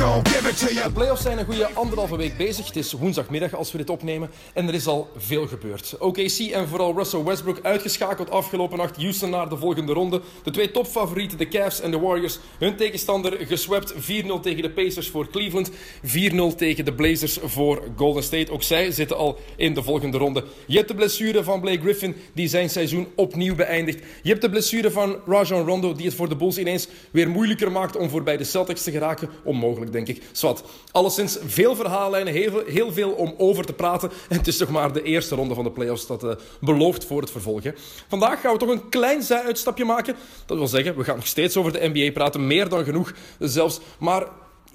De playoffs zijn een goede anderhalve week bezig. Het is woensdagmiddag als we dit opnemen. En er is al veel gebeurd. OKC en vooral Russell Westbrook uitgeschakeld afgelopen nacht. Houston naar de volgende ronde. De twee topfavorieten, de Cavs en de Warriors. Hun tegenstander geswept 4-0 tegen de Pacers voor Cleveland. 4-0 tegen de Blazers voor Golden State. Ook zij zitten al in de volgende ronde. Je hebt de blessure van Blake Griffin, die zijn seizoen opnieuw beëindigt. Je hebt de blessure van Rajon Rondo, die het voor de Bulls ineens weer moeilijker maakt om voorbij de Celtics te geraken. Onmogelijk, denk ik. Zwat. Alleszins veel verhaallijnen, heel, veel om over te praten. En het is toch maar de eerste ronde van de playoffs dat eh, belooft voor het vervolg. hè. Vandaag gaan we toch een klein zij-uitstapje maken. Dat wil zeggen, we gaan nog steeds over de NBA praten. Meer dan genoeg zelfs. Maar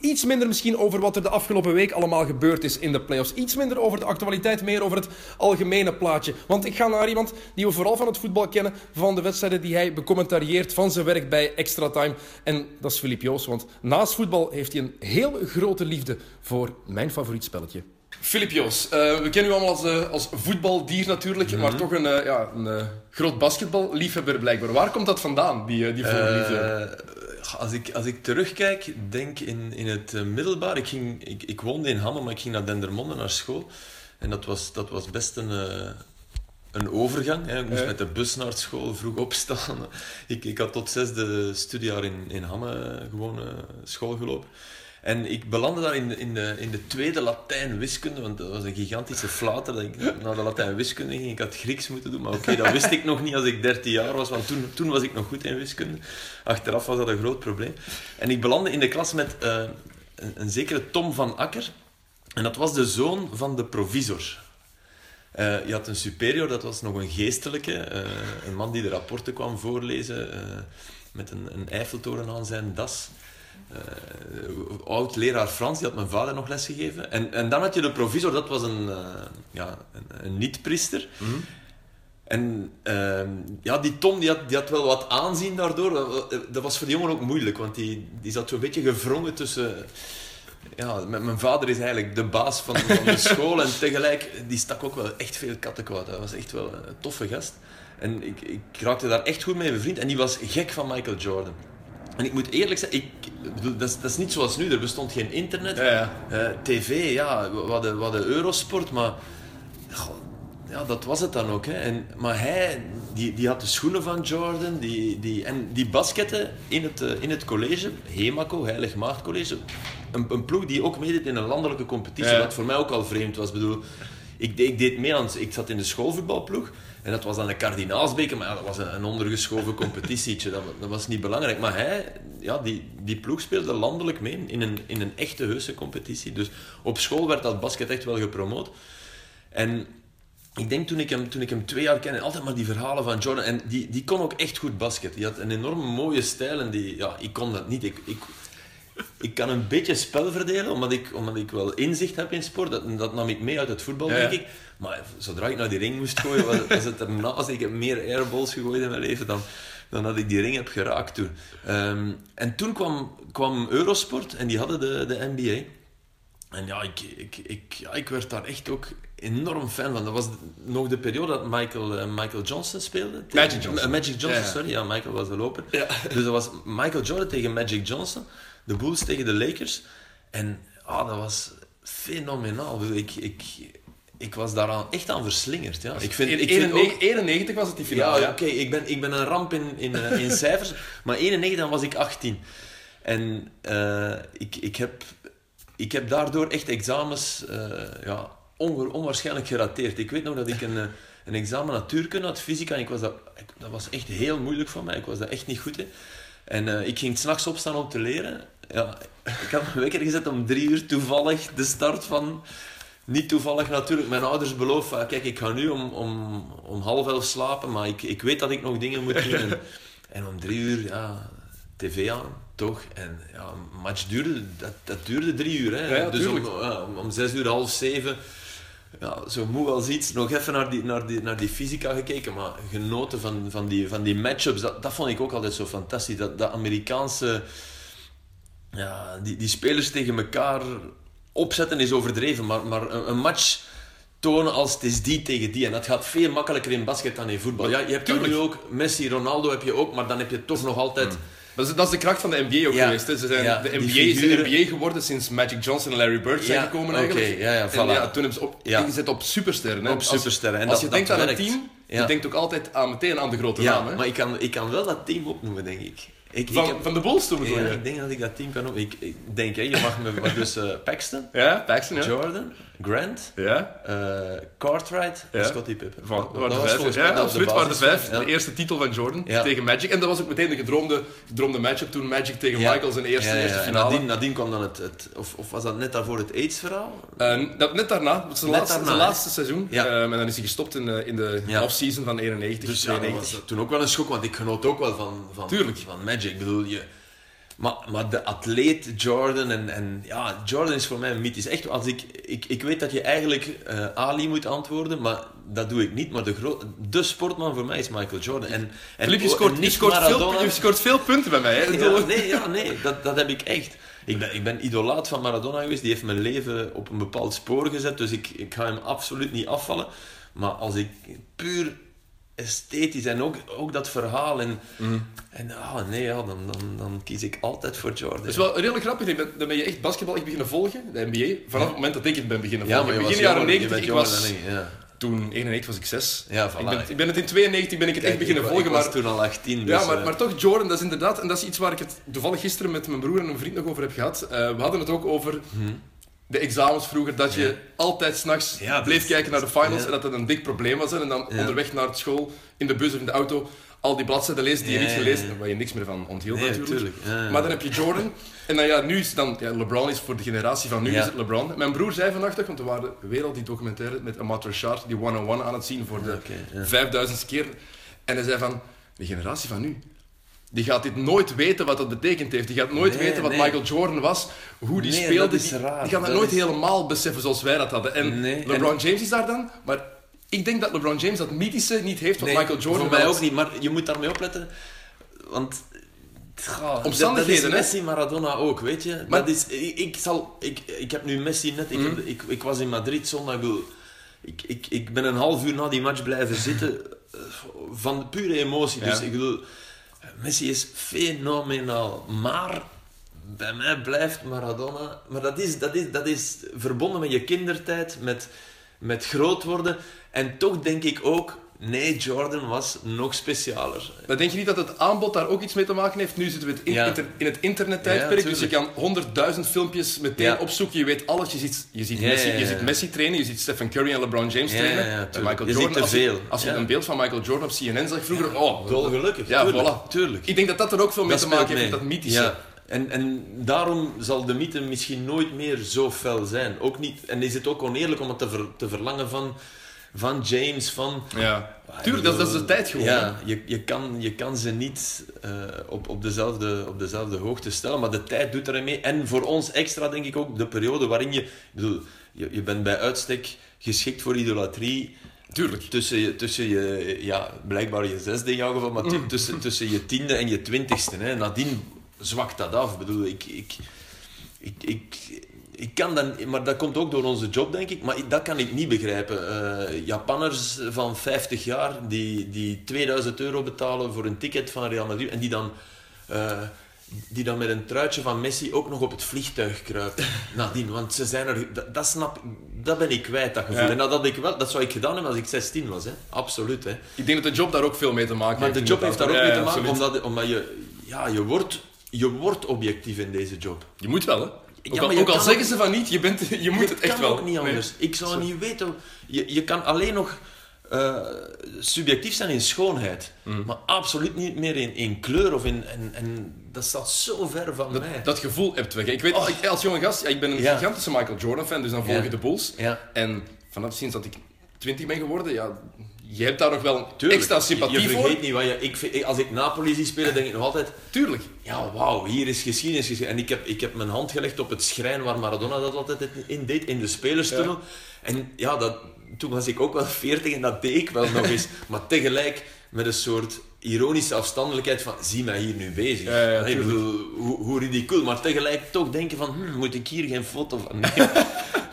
Iets minder misschien over wat er de afgelopen week allemaal gebeurd is in de playoffs. Iets minder over de actualiteit, meer over het algemene plaatje. Want ik ga naar iemand die we vooral van het voetbal kennen, van de wedstrijden die hij becommentarieert, van zijn werk bij Extra Time. En dat is Filip Joos, want naast voetbal heeft hij een heel grote liefde voor mijn favoriet spelletje. Filip Joos, eh, we kennen u allemaal als, eh, als voetbaldier natuurlijk, maar toch een, eh, ja, een eh, groot basketballiefhebber blijkbaar. Waar komt dat vandaan, die, die voorliefde? Als, ik, als ik terugkijk, denk in, in het eh, middelbaar. Ik, ging, ik, ik woonde in Hamme, maar ik ging naar Dendermonde naar school. En dat was, dat was best een, eh, een overgang. Hè. Ik moest Ja. met de bus naar school, vroeg opstaan. ik, ik had tot zesde studiejaar in, in Hamme gewoon eh, school gelopen. En ik belandde daar in de, in de, in de tweede Latijn-wiskunde, want dat was een gigantische flater dat ik naar de Latijn-wiskunde ging. Ik had Grieks moeten doen, maar oké, dat wist ik nog niet als ik 13 jaar was, want toen, toen was ik nog goed in wiskunde. Achteraf was dat een groot probleem. En ik belandde in de klas met eh, een, een zekere Tom van Akker. En dat was de zoon van de provisor. Eh, je had een superior, dat was nog een geestelijke. eh, een man die de rapporten kwam voorlezen met een, een Eiffeltoren aan zijn das. Eh, oud leraar Frans, die had mijn vader nog lesgegeven. En, en dan had je de provisor, dat was een, eh, ja, een, een niet-priester. En ehm, ja, die Tom die had, die had wel wat aanzien daardoor. Dat- Dat was voor die jongen ook moeilijk, want die, die zat zo'n beetje gevrongen tussen... Ja, met mijn vader is eigenlijk de baas van, van de school en tegelijk, die stak ook wel echt veel kattenkwaad. Hij was echt wel een toffe gast. En ik, ik raakte daar echt goed mee bevriend. En die was gek van Michael Jordan. En ik moet eerlijk zeggen, ik, bedoel, dat, is, dat is niet zoals nu. Er bestond geen internet. Ja, ja. Eh, tv, ja, we hadden, we hadden Eurosport, maar... goh, ja, dat was het dan ook. Hè. En, maar hij, die, die had de schoenen van Jordan. Die, die, en die basketten in het, eh, in het college, Hemaco, Heilig Maagd College. Een, een ploeg die ook meedeed in een landelijke competitie. Ja. Wat voor mij ook al vreemd was. Ik bedoel, ik, ik deed mee aan... Ik zat in de schoolvoetbalploeg. En dat was dan een kardinaalsbeker. Maar ja, dat was een, ondergeschoven competitietje. Dat, dat was niet belangrijk. Maar hij, ja, die, die ploeg speelde landelijk mee in een, in een echte heuse competitie. Dus op school werd dat basket echt wel gepromoot. En ik denk toen ik hem, toen ik hem twee jaar kende, altijd maar die verhalen van Jordan. En die, die kon ook echt goed basket. Die had een enorm mooie stijl en die, ja, ik kon dat niet. Ik, ik, ik kan een beetje spel verdelen, omdat ik, omdat ik wel inzicht heb in sport. Dat, dat nam ik mee uit het voetbal, Ja, ja. denk ik. Maar zodra ik naar die ring moest gooien, was, was het ernaast. Ik heb meer airballs gegooid in mijn leven dan, dan dat ik die ring heb geraakt toen. Ehm, en toen kwam, kwam Eurosport en die hadden de, de NBA. En ja ik, ik, ik, ja, ik werd daar echt ook enorm fan van. Dat was nog de periode dat Michael, eh, Michael Johnson speelde. Magic Johnson. Magic Johnson, Ja, ja. sorry. Ja, Michael was de loper. Dus dat was Michael Jordan tegen Magic Johnson. De Bulls tegen de Lakers. En ah, dat was fenomenaal. Ik, ik, ik was daaraan echt aan verslingerd. Ja. Ik vind, ik vind ook... 91, 91 was het die finale. Ja, Ja, oké, ik, ben, ik ben een ramp in, in, eh, in cijfers. Maar 91, dan was ik 18. En eh, ik, ik, heb, ik heb daardoor echt examens eh, ja, onge- onwaarschijnlijk gerateerd. Ik weet nog dat ik een, een examen natuurkunde had, fysica, en ik was dat, ik- dat was echt heel moeilijk voor mij. Ik was daar echt niet goed in. En ik ging s'nachts opstaan om te leren. Ja, ik had mijn wekker gezet om drie uur toevallig de start van... Niet toevallig natuurlijk. Mijn ouders beloofden, van, kijk, ik ga nu om, om, om half elf slapen, maar ik, ik weet dat ik nog dingen moet doen. En, en om drie uur, ja, tv aan, toch? En ja, een match duurde, dat, dat duurde drie uur. Hè? Ja, ja, dus om, ja, om, om zes uur, half zeven, ja, zo moe als iets, nog even naar die, naar die, naar die fysica gekeken, maar genoten van, van die, van die matchups. Dat, dat vond ik ook altijd zo fantastisch. Dat, dat Amerikaanse... Ja, die, die spelers tegen elkaar opzetten is overdreven, maar, maar een, een match tonen als het is die tegen die. En dat gaat veel makkelijker in basket dan in voetbal. Ja, je hebt Tuurlijk. nu ook Messi, Ronaldo heb je ook, maar dan heb je toch nog altijd... Dat is, dat is de kracht van de NBA ook Ja. geweest. Hè. Ze zijn, Ja, de NBA is de figuren. NBA geworden sinds Magic Johnson en Larry Bird zijn Ja, gekomen eigenlijk. ja, ja, En voilà. ja, toen hebben ze op, Ja. ingezet op supersterren. Hè. Op Als- supersterren. En Als, dat- je dat denkt aan werkt. een team, Ja. je denkt ook altijd aan, meteen aan de grote Ja, naam. Hè. maar ik kan, ik kan wel dat team opnoemen, denk ik. Ik, ik van, heb- van de Bulls bedoel ja, ik denk dat ik dat team kan opnoemen. Ik, ik denk, hè, je mag me... Dus eh, Paxton, Ja, Paxton, ja. Jordan, Grant, Ja, eh, Cartwright Ja. en Scottie Pippen. van, Dat- de was vijf. mij Ja, de absoluut, waren de vijf. De eerste titel van Jordan tegen Magic. En dat was ook meteen de gedroomde, gedroomde matchup toen Magic tegen. Michael zijn eerste, eerste ja. En finale. nadien, nadien kwam dan het, het of, of was dat net daarvoor het AIDS-verhaal? Eh, dat, net daarna, dat is zijn, laatste, daarna, zijn hè? laatste seizoen. Ehm, en dan is hij gestopt in, de- in de off-season van 91, Dus ja, dat 92. was toen ook wel een schok, want ik genoot ook wel van, van, Tuurlijk. van Magic. Ik bedoel, je, maar, maar de atleet Jordan, en, en ja, Jordan is voor mij een mythisch. Echt, als ik, ik, ik weet dat je eigenlijk eh, Ali moet antwoorden, maar dat doe ik niet. Maar de, de sportman voor mij is Michael Jordan. En, en, Filip, je en scoort, je, niet scoort veel, je scoort veel punten bij mij. Hè? Ja, nee, ja, nee dat, dat heb ik echt. Ik ben, ik ben idolaat van Maradona geweest. Die heeft mijn leven op een bepaald spoor gezet. Dus ik, ik ga hem absoluut niet afvallen. Maar als ik puur esthetisch en ook, ook dat verhaal en, en ah, nee, ja, dan, dan, dan kies ik altijd voor Jordan. Dat is wel redelijk grappig. Ben, dan ben je echt basketbal echt beginnen volgen, de NBA. Vanaf het moment dat ik het ben beginnen ja, volgen. maar je begin was jaren jonger, je 90, bent ik was... ik, ja. Toen, 91 was ik 6. Ja, voilà. ik, ben, ik ben het in 92 ben ik het echt beginnen ik, volgen, ik was maar... toen al 18. Ja, dus, maar, eh, maar toch, Jordan, dat is inderdaad, en dat is iets waar ik het toevallig gisteren met mijn broer en een vriend nog over heb gehad. Eh, we hadden het ook over de examens vroeger, dat je. Ja. altijd s'nachts Ja, bleef kijken naar de finals ja. en dat dat een dik probleem was. hè. En dan onderweg naar school, in de bus of in de auto, al die bladzijden lezen die je niet gelezen hebt, waar je niks meer van onthield Nee, natuurlijk. Maar dan heb je Jordan. En dan ja, nu is dan, LeBron is voor de generatie van nu is het LeBron. Mijn broer zei vannacht, want we waren weer al die documentaire met Amat Rashad, die one-on-one aan het zien voor de vijfduizendste keer. En hij zei van, de generatie van nu, die gaat dit nooit weten wat dat betekend heeft. Die gaat nooit Nee, weten wat nee. Michael Jordan was, hoe die Nee, speelde. dat is die, raar. die gaan dat, Dat nooit is- helemaal beseffen zoals wij dat hadden. En LeBron James is daar dan, maar ik denk dat LeBron James dat mythische niet heeft wat Michael Jordan Voor mij ook niet, maar je moet daarmee opletten. Want. Goh, Omstandigheden, dat Messi, Maradona ook, weet je. Maar- dat is, ik, ik, zal, ik, ik heb nu Messi net. Ik, Mhm. heb, ik, ik was in Madrid zondag. Ik, ik, ik, ik ben een half uur na die match blijven zitten. eh, Van pure emotie. Dus Ja. ik bedoel, Messi is fenomenaal. Maar bij mij blijft Maradona. Maar dat is, dat is, dat is verbonden met je kindertijd, met, met groot worden. En toch denk ik ook, nee, Jordan was nog specialer. Maar denk je niet dat het aanbod daar ook iets mee te maken heeft? Nu zitten we het in, Ja. inter- in het internettijdperk, Ja, dus je kan honderdduizend filmpjes meteen Ja. opzoeken. Je weet alles. Je ziet, je ziet, Messi, je ziet Messi trainen, je ziet Stephen Curry en LeBron James Ja, trainen. En. Michael Je ziet te als je- veel. Als je een beeld van Michael Jordan op CNN zag vroeger, oh, Dolgelukkig. Ja, tuurlijk, voilà. tuurlijk. Ik denk dat dat er ook veel mee Dat te maken heeft, mee. met dat mythische. En, en daarom zal de mythe misschien nooit meer zo fel zijn. Ook niet, en is het ook oneerlijk om het te, ver- te verlangen van, van James, van... Ja. Tuurlijk, dat, is- dat is de tijd gewoon. Ja, je, je, kan, je kan ze niet eh, op, op, dezelfde, op dezelfde hoogte stellen, maar de tijd doet erin mee. En voor ons extra, denk ik ook, de periode waarin je... Ik bedoel, je, je bent bij uitstek geschikt voor idolatrie. Tuurlijk. Tussen je, tussen je, ja, blijkbaar je zesde in jouw geval, maar Mm. tu- tussen, tussen je tiende en je twintigste. Hè. Nadien zwakt dat af. Ik bedoel, ik, ik, ik, ik, ik kan dan, maar dat komt ook door onze job, denk ik. Maar dat kan ik niet begrijpen. Eh, Japanners van 50 jaar die, die 2000 euro betalen voor een ticket van Real Madrid en die dan. eh, die dan met een truitje van Messi ook nog op het vliegtuig kruipen. Nadien, want ze zijn er... Dat, dat snap dat ben ik kwijt, dat gevoel. Ja. En dat, had ik wel, dat zou ik gedaan hebben als ik 16 was. Hè. Absoluut. Hè. Ik denk dat de job daar ook veel mee te maken Maar heeft. de job heeft daar ook mee te maken, absoluut. omdat, omdat je, ja, je, wordt, je wordt objectief in deze job. Je moet wel, hè? Ook Ja, al, maar je ook al zeggen ook- ze van niet, je, bent, je moet het echt kan wel. ook niet Nee. anders. Ik zou niet weten... Je, je kan alleen nog eh, subjectief zijn in schoonheid, Mm. maar absoluut niet meer in, in kleur. Of in, en, en dat staat zo ver van mij. Dat, dat gevoel hebt weg. Ik weet, ik, als jonge gast, ja, ik ben een Ja. gigantische Michael Jordan fan, dus dan volg je de Bulls. Ja. En vanaf sinds dat ik 20 ben geworden, ja, je hebt daar nog wel Tuurlijk. extra sympathie je, je voor. vergeet niet wat je... Ik, als ik Napoli zie spelen, denk ik nog altijd... Tuurlijk. Ja, wauw, hier is geschiedenis. En ik heb, ik heb mijn hand gelegd op het schrijn waar Maradona dat altijd in deed, in de spelerstunnel. En ja, dat, toen was ik ook wel veertig en dat deed ik wel nog eens. Maar tegelijk met een soort ironische afstandelijkheid van, zie mij hier nu bezig. Ja, ja, ik bedoel, hoe, hoe ridicuul. Maar tegelijk toch denken van, hm, moet ik hier geen foto van nemen?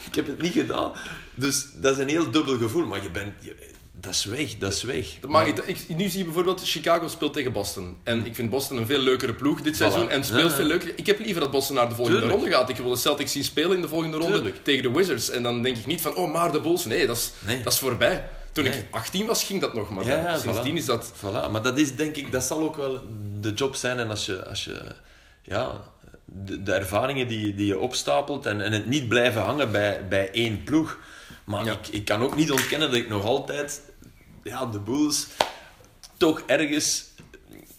ik heb het niet gedaan. Dus dat is een heel dubbel gevoel. Maar je bent... je- dat is weg, dat is weg. Maar ik, ik- nu zie je bijvoorbeeld, Chicago speelt tegen Boston. En ik vind Boston een veel leukere ploeg dit seizoen. En speelt ja. veel leuker. Ik heb liever dat Boston naar de volgende Tuurlijk. ronde gaat. Ik wil de Celtics zien spelen in de volgende ronde Tuurlijk. tegen de Wizards. En dan denk ik niet van, oh, maar de Bulls. Nee, dat is, Nee. dat is voorbij. Toen Nee. ik 18 was, ging dat nog maar. Ja, ja, Sindsdien voilà. is dat... Voilà, maar dat is denk ik, dat zal ook wel de job zijn. En als je, als je ja, de, de ervaringen die, die je opstapelt en, en het niet blijven hangen bij, bij één ploeg. Maar Ja. ik, ik kan ook niet ontkennen dat ik nog altijd, ja, de Bulls, toch ergens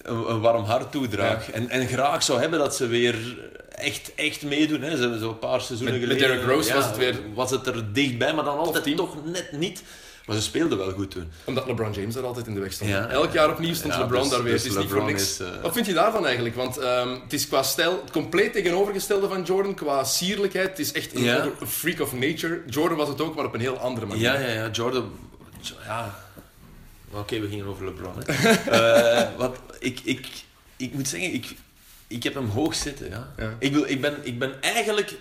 een, een warm hart toedraag. En, en graag zou hebben dat ze weer echt, echt meedoen. Hè. Ze hebben zo'n paar seizoenen Met- met geleden... Derrick Rose was het weer- Was het er dichtbij, maar dan altijd toch net niet. Maar ze speelden wel goed toen. Omdat LeBron James daar altijd in de weg stond. Ja. Elk jaar opnieuw stond Ja, LeBron dus- daar weer. dus het is niet voor niks. is, eh, Wat vind je daarvan eigenlijk? Want ehm, het is qua stijl het compleet tegenovergestelde van Jordan. Qua sierlijkheid. Het is echt een, Ja. een freak of nature. Jordan was het ook, maar op een heel andere manier. Ja, ja, ja, Jordan. Ja. Oké, we gingen over LeBron. Hè. Eh, wat, ik, ik, ik moet zeggen, ik, ik heb hem hoog zitten. Ja. Ja. Ik, wil, ik, ben, ik ben eigenlijk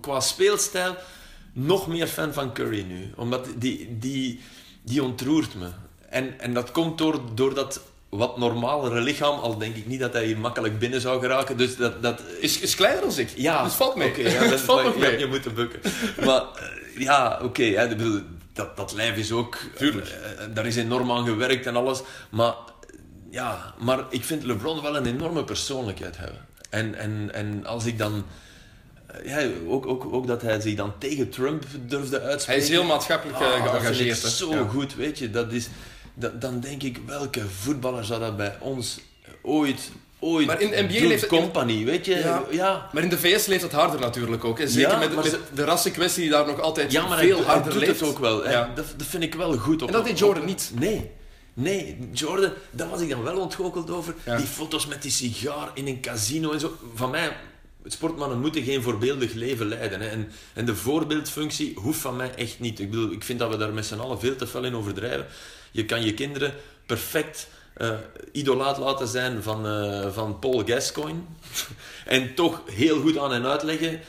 qua speelstijl nog meer fan van Curry nu. Omdat die, die, die ontroert me. En, en dat komt door, door dat wat normalere lichaam. Al denk ik niet dat hij hier makkelijk binnen zou geraken. Dus dat, dat, Is, is kleiner dan ik. ja, Dus valt mee. ja, het dat- valt nog je mee. hebt je moeten bukken. Maar eh, ja, oké, bedoel, dat, dat lijf is ook... Tuurlijk. eh, daar is enorm aan gewerkt en alles. Maar, eh, ja, maar ik vind LeBron wel een enorme persoonlijkheid hebben. En, en, en als ik dan... eh, Ja, ook, ook, ook dat hij zich dan tegen Trump durfde Hij uitspreken. is heel maatschappelijk eh, Ah, dat geëngageerd. hè. zo Ja. goed, weet je. Dat is, dat, dan denk ik, welke voetballer zou dat bij ons ooit... ooit Maar in de NBA leeft het- Company, weet je. Ja. ja. Maar in de VS leeft het harder natuurlijk ook. Hè. Zeker Ja, met, maar met ze- de rassenkwestie die daar nog altijd Ja, maar veel harder doet leeft. het ook wel. Ja. Dat, dat vind ik wel goed. Op, En dat deed Jordan op- niet. Nee. Nee, Jordan, daar was ik dan wel ontgoocheld over. Die foto's met die sigaar in een casino en zo. Van mij, sportmannen moeten geen voorbeeldig leven leiden. Hè. En, en de voorbeeldfunctie hoeft van mij echt niet. Ik bedoel, ik vind dat we daar met z'n allen veel te fel in overdrijven. Je kan je kinderen perfect eh, idolaat laten zijn van, eh, van Paul Gascoigne. en toch heel goed aan hen uitleggen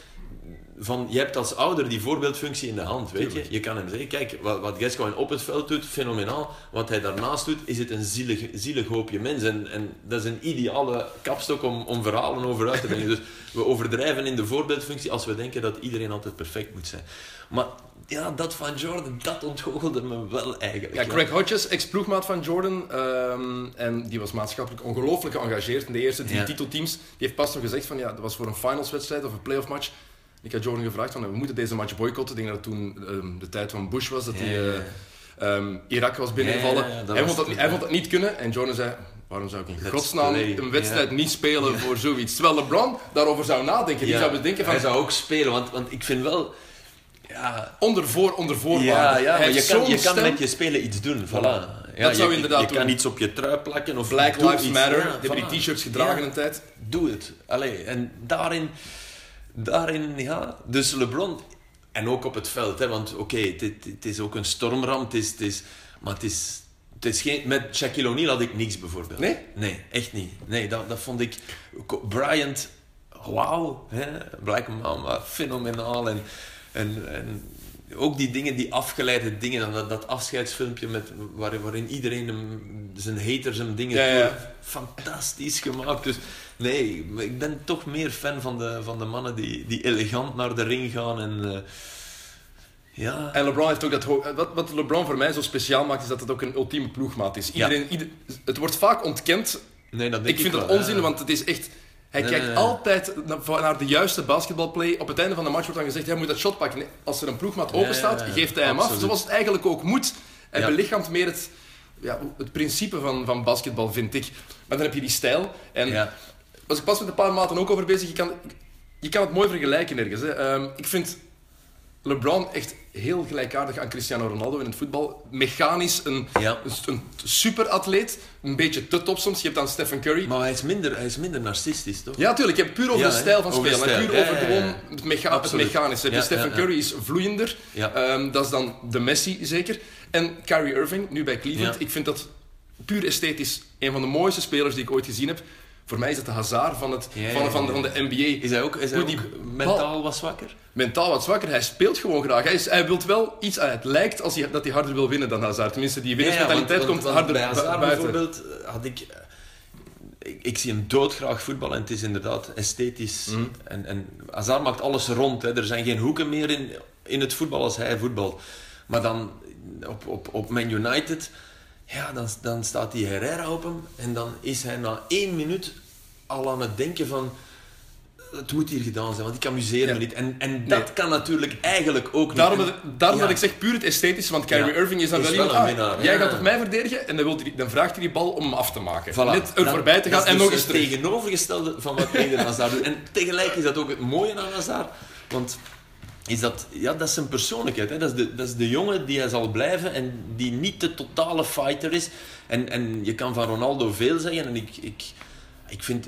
van, je hebt als ouder die voorbeeldfunctie in de hand, weet je. Je kan hem zeggen, kijk, wat, wat Gascoigne op het veld doet, fenomenaal. Wat hij daarnaast doet, is het een zielig, zielig hoopje mens. En, en dat is een ideale kapstok om, om verhalen over uit te brengen. Dus we overdrijven in de voorbeeldfunctie als we denken dat iedereen altijd perfect moet zijn. Maar ja, dat van Jordan, dat ontgoochelde me wel eigenlijk. Ja, Craig Hodges, ex-ploegmaat van Jordan. ehm, en die was maatschappelijk ongelooflijk geëngageerd in de eerste drie Ja. titelteams. Die heeft pas nog gezegd van ja, dat was voor een finalswedstrijd of een playoff match. Ik had Jordan gevraagd van we moeten deze match boycotten. Ik denk dat het toen ehm, de tijd van Bush was, dat Ja, hij eh, ehm, Irak was binnengevallen. Hij, was vond dat, het, hij vond dat niet kunnen. En Jordan zei, waarom zou ik in godsnaam een wedstrijd Ja. niet spelen voor zoiets? Terwijl LeBron daarover zou nadenken. Die zou bedenken van Hij zou ook spelen, want, want ik vind wel... Ja, onder voor, onder voorwaarden. Ja, ja je kan, je kan met je spelen iets doen. Voilà. Ja, Dat zou je, inderdaad Je doen. kan iets op je trui plakken of Black Lives iets. Matter. Hebben voilà. die t-shirts gedragen Ja, een tijd. Doe het. Allee, en daarin, daarin, ja. Dus LeBron, en ook op het veld, hè, want oké, het, het- het is ook een stormram, het is, het is, maar het is, het is geen, met Shaquille O'Neal had ik niks bijvoorbeeld. Nee? Nee, echt niet. Nee, dat, dat vond ik, Bryant, wauw, hè, Black Mamba, fenomenaal en, en, en ook die dingen, die afgeleide dingen, dat, dat afscheidsfilmpje met, waar, waarin iedereen hem, zijn haters hem dingen Ja, fantastisch gemaakt. Dus nee, ik ben toch meer fan van de, van de mannen die, die elegant naar de ring gaan en... eh, ja, En LeBron heeft ook dat... Wat, wat LeBron voor mij zo speciaal maakt, is dat het ook een ultieme ploegmaat is. Ja. Iedereen, ieder- het wordt vaak ontkend. nee, dat denk Ik vind wel, dat onzin, want het is echt... Hij kijkt nee, altijd naar, de juiste basketbalplay. Op het einde van de match wordt dan gezegd, hij moet dat shot pakken. Als er een ploegmaat open staat, geeft hij hem af. Zoals het eigenlijk ook moet. Hij belichaamt meer het, ja, het principe van, van basketbal, vind ik. Maar dan heb je die stijl. En Ja. was ik pas met een paar maten ook over bezig. Je kan, je kan het mooi vergelijken ergens. Hè. Ehm, ik vind LeBron echt heel gelijkaardig aan Cristiano Ronaldo in het voetbal. Mechanisch een, Ja. een, een superatleet. Een beetje te top soms. Je hebt dan Stephen Curry. Maar hij is minder, hij is minder narcistisch, toch? Ja, tuurlijk. Je hebt puur over Ja, de stijl van spelen. en stijl. puur Ja, over gewoon het, mecha het mechanische. Dus Stephen. Curry is vloeiender. Ehm, dat is dan de Messi, zeker. En Kyrie Irving, nu bij Cleveland. Ik vind dat puur esthetisch een van de mooiste spelers die ik ooit gezien heb. Voor mij is het de Hazard van, het, Ja, ja, van, van, van de NBA. Is hij ook, is hij die bal- mentaal wat zwakker? Mentaal wat zwakker. Hij speelt gewoon graag. Hij, is, hij wil wel iets... ah, Het lijkt als hij, dat hij harder wil winnen dan Hazard. Tenminste, die winnersmentaliteit komt harder bij Hazard buiten. bijvoorbeeld eh, had ik, eh, ik... Ik zie hem doodgraag voetballen en het is inderdaad esthetisch. Mhm. En, en Hazard maakt alles rond. Hè. Er zijn geen hoeken meer in, in het voetbal als hij voetbalt. Maar dan op, op, op Man United, ja, dan, dan staat die Herrera op hem. En dan is hij na één minuut al aan het denken van... Het moet hier gedaan zijn, want ik amuseer Ja. me niet. En, en dat Nee. kan natuurlijk eigenlijk ook niet. Daarom, En- daarom ja. dat ik zeg puur het esthetische, want Kyrie Ja. Irving is dan wel iemand... ah, jij gaat op mij verdedigen en dan, wil hij, dan vraagt hij die bal om hem af te maken. Voilà. Net er Dan- voorbij te gaan en dus nog eens het tegenovergestelde van wat Eden Hazard doet. En tegelijk is dat ook het mooie aan Hazard. Want is dat, ja, dat is zijn persoonlijkheid. Hè. Dat, is de, dat is de jongen die hij zal blijven en die niet de totale fighter is. En, en je kan van Ronaldo veel zeggen. En ik, ik, ik vind...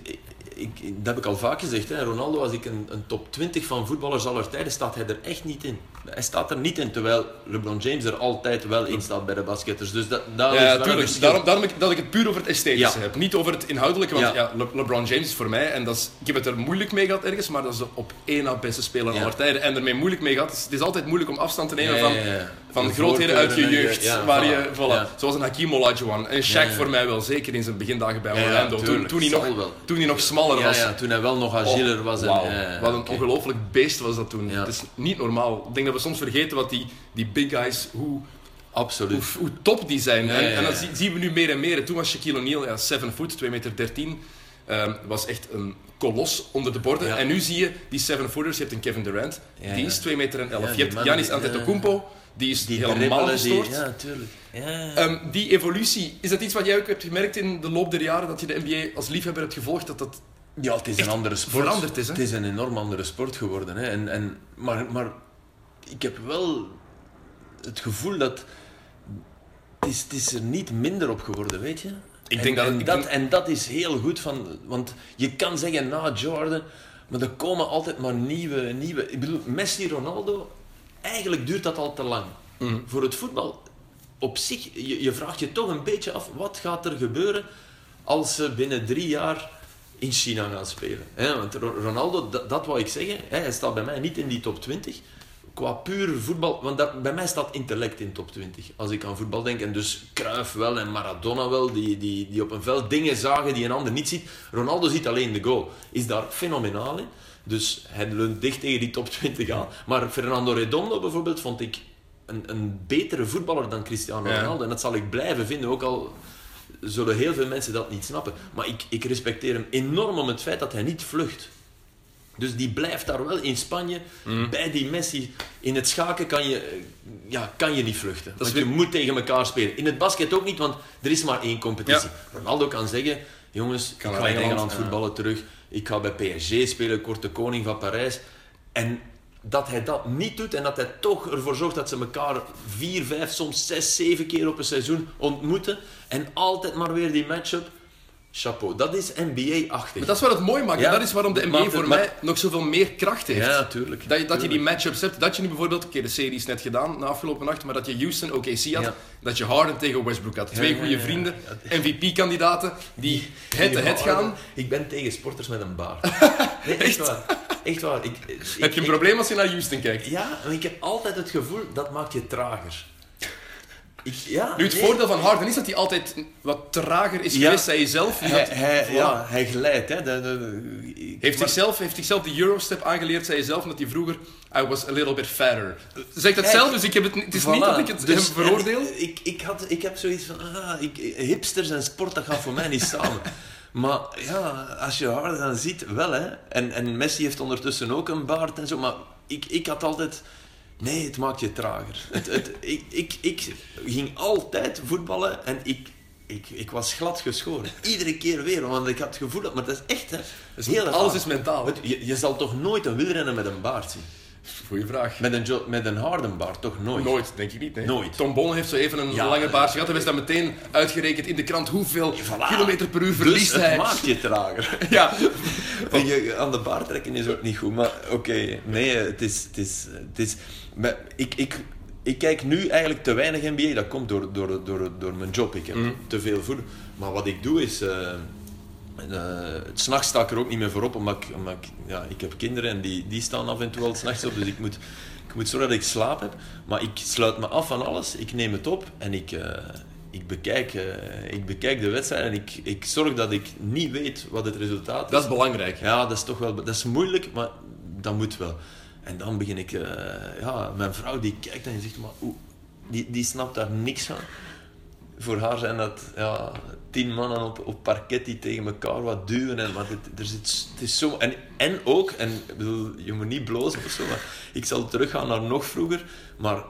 Ik, dat heb ik al vaak gezegd. Hè. Ronaldo, als ik een, een top 20 van voetballers aller tijden, staat hij er echt niet in. Hij staat er niet in, terwijl LeBron James er altijd wel in staat bij de basketters. Dus dat, dat is Ja, tuurlijk. Daarom, daarom ik, dat ik het puur over het esthetische Ja. heb. Niet over het inhoudelijke, want ja. Ja. Le- LeBron James is voor mij, en dat is, ik heb het er moeilijk mee gehad ergens, maar dat is de op één na beste speler aller tijden. En ermee moeilijk mee gehad. Het is, het is altijd moeilijk om afstand te nemen van, van De grootheden uit je jeugd. waar je, voilà. Zoals een Hakim Olajuwon. En Shaq voor mij wel, zeker in zijn begindagen bij Orlando. toen, toen, hij nog, toen hij nog smaller Ja, was. ja, toen hij wel nog agieler Oh, was. En, ja, Wat een oké. ongelooflijk beest was dat toen. Het is niet normaal. Ik denk dat we soms vergeten wat die, die big guys, hoe, Absoluut. hoe, hoe top die zijn. En, en dat zie- zien we nu meer en meer. Toen was Shaquille O'Neal, ja, 7 foot, 2 meter 13. ehm, was echt een kolos onder de borden. Ja. En nu zie je die 7-footers. Je hebt een Kevin Durant, Ja, die is 2 meter en 11. Ja, je hebt mannen, Giannis ja. Antetokounmpo, die is Die helemaal gestoord. Ja, tuurlijk. Ja. Ehm, die evolutie, is dat iets wat jij ook hebt gemerkt in de loop der jaren? Dat je de NBA als liefhebber hebt gevolgd? Dat dat... ja, het is een andere sport. veranderd is, hè? Het is een enorm andere sport geworden. Hè. En, en, maar, maar ik heb wel het gevoel dat... Het is, het is er niet minder op geworden, weet je? Ik en, denk dat- en, ik dat, denk- en dat is heel goed, van, want je kan zeggen na Jordan, maar er komen altijd maar nieuwe, nieuwe... Ik bedoel, Messi, Ronaldo, eigenlijk duurt dat al te lang. Mm. Voor het voetbal, op zich, je, je vraagt je toch een beetje af, wat gaat er gebeuren als ze binnen drie jaar in China gaan spelen? Want Ro- Ronaldo, dat, dat wou ik zeggen, hij staat bij mij niet in die top 20. Qua puur voetbal, want dat, bij mij staat intellect in top 20. Als ik aan voetbal denk, en dus Cruyff wel en Maradona wel, die, die, die op een veld dingen zagen die een ander niet ziet. Ronaldo ziet alleen de goal. Is daar fenomenaal in. Dus hij leunt dicht tegen die top 20 aan. Maar Fernando Redondo bijvoorbeeld vond ik een, een betere voetballer dan Cristiano Ja. Ronaldo. En dat zal ik blijven vinden, ook al zullen heel veel mensen dat niet snappen. Maar ik, ik respecteer hem enorm om het feit dat hij niet vlucht. Dus die blijft daar wel in Spanje, Mhm. bij die Messi. In het schaken kan je, ja, kan je niet vluchten. is want je moet tegen elkaar spelen. In het basket ook niet, want er is maar één competitie. Ronaldo kan zeggen, jongens, ik ga naar in Engeland, ja. voetballen terug. Ik ga bij PSG spelen, de koning van Parijs. En dat hij dat niet doet en dat hij toch ervoor zorgt dat ze elkaar vier, vijf, soms zes, zeven keer op een seizoen ontmoeten. En altijd maar weer die match-up. Chapeau. Dat is NBA-achtig. Maar dat is wat het mooi maakt. Ja, en dat is waarom de NBA het- voor maar- mij nog zoveel meer kracht heeft. Ja, tuurlijk. Dat je, dat je die matchups hebt. Dat je nu bijvoorbeeld, oké, de serie is net gedaan na afgelopen nacht, maar dat je Houston OKC had, Ja. dat je Harden tegen Westbrook had. Twee ja, goede vrienden, MVP-kandidaten, die head-to-head gaan. Ik ben tegen sporters met een baard. Nee, echt waar. Echt waar. Ik, ik, Heb je een ik- probleem als je naar Houston kijkt? Ja, maar ik heb altijd het gevoel dat maakt je trager. Ik, ja, Nu, het nee. voordeel van Harden is dat hij altijd wat trager is Ja. geweest, zei je zelf. Je Hij, had- hij, voilà. ja, hij glijdt. Hè. De, de- ik- Heeft, maar- zichzelf, heeft zichzelf de Eurostep aangeleerd, zei je zelf, omdat hij vroeger I was a little bit fatter. Zegt het Kijk, zelf, dus ik heb het, het is niet dat ik het Dus- hem veroordeel. en Ik, ik, had, ik heb zoiets van, ah, ik, hipsters en sport, dat gaat voor mij niet samen. Maar ja, als je Harden dan ziet, wel hè. En, en Messi heeft ondertussen ook een baard en zo, maar ik, ik had altijd... Nee, het maakt je trager. Het, het, ik, ik, ik ging altijd voetballen en ik, ik, ik was glad geschoren. Iedere keer weer, want ik had het gevoel dat... Maar dat is echt, hè. Dus heel alles is mentaal. Je, je zal toch nooit een wielrenner met een baard zien? Goeie vraag. Met een, met een Hardenbaard toch nooit? Nooit, denk ik niet. Nee. Nooit. Tom Bonne heeft zo even een Ja, lange baard gehad. En is dan meteen uitgerekend in de krant hoeveel Voilà. kilometer per uur Dus verliest het hij. maakt je trager. Ja, En je, aan de baard trekken is ook niet goed. Maar oké, nee, het is... Het is, het is maar ik, ik, ik kijk nu eigenlijk te weinig NBA. Dat komt door, door, door, door mijn job. Ik heb te veel voet. Maar wat ik doe is... eh eh, het s'nachts sta ik er ook niet meer voor op, omdat ik, omdat ik, ja, ik heb kinderen en die, die staan af en toe al s'nachts op, dus ik moet, ik moet zorgen dat ik slaap heb. Maar ik sluit me af van alles, ik neem het op en ik, eh, ik, bekijk, eh, ik bekijk de wedstrijd en ik, ik zorg dat ik niet weet wat het resultaat is. dat is belangrijk. Ja, dat is toch wel... Dat is moeilijk, maar dat moet wel. En dan begin ik... eh, ja, mijn vrouw die kijkt en die zegt, maar die, die snapt daar niks van. Voor haar zijn dat ja, tien mannen op, op parket die tegen elkaar wat duwen. En, maar het, er zit, het is zo... En, en ook, en ik bedoel, je moet niet blozen of zo, maar ik zal teruggaan naar nog vroeger. Maar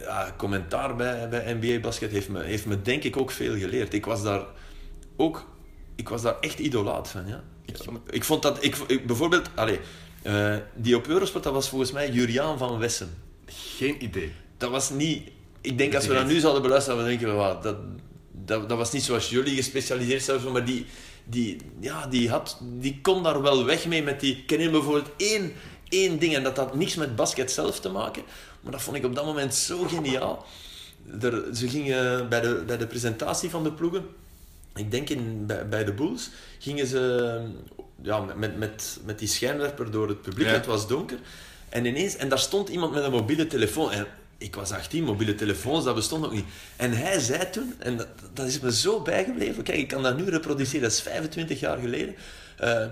ja, commentaar bij, bij NBA Basket heeft me, heeft me denk ik ook veel geleerd. Ik was daar ook... Ik was daar echt idolaat van, ja. Ik, ik vond dat... Ik, ik- bijvoorbeeld, allee, eh, die op Eurosport, dat was volgens mij Juriaan van Wessen. Geen idee. Dat was niet... Ik denk, als we dat nu zouden beluisteren, dan denken we, wat, dat, dat, dat was niet zoals jullie gespecialiseerd zijn, maar die, die, ja, die, had, die kon daar wel weg mee met die... Ik ken bijvoorbeeld één, één ding, en dat had niks met basket zelf te maken, maar dat vond ik op dat moment zo geniaal. Er, ze gingen bij de, bij de presentatie van de ploegen, ik denk in, bij, bij de Bulls, gingen ze ja, met- met, met, die schijnwerper door het publiek, Ja. het was donker. En ineens, en daar stond iemand met een mobiele telefoon. En ik was 18, mobiele telefoons, dat bestond nog niet. En hij zei toen, en dat, dat is me zo bijgebleven, kijk, ik kan dat nu reproduceren, dat is 25 jaar geleden. Eh,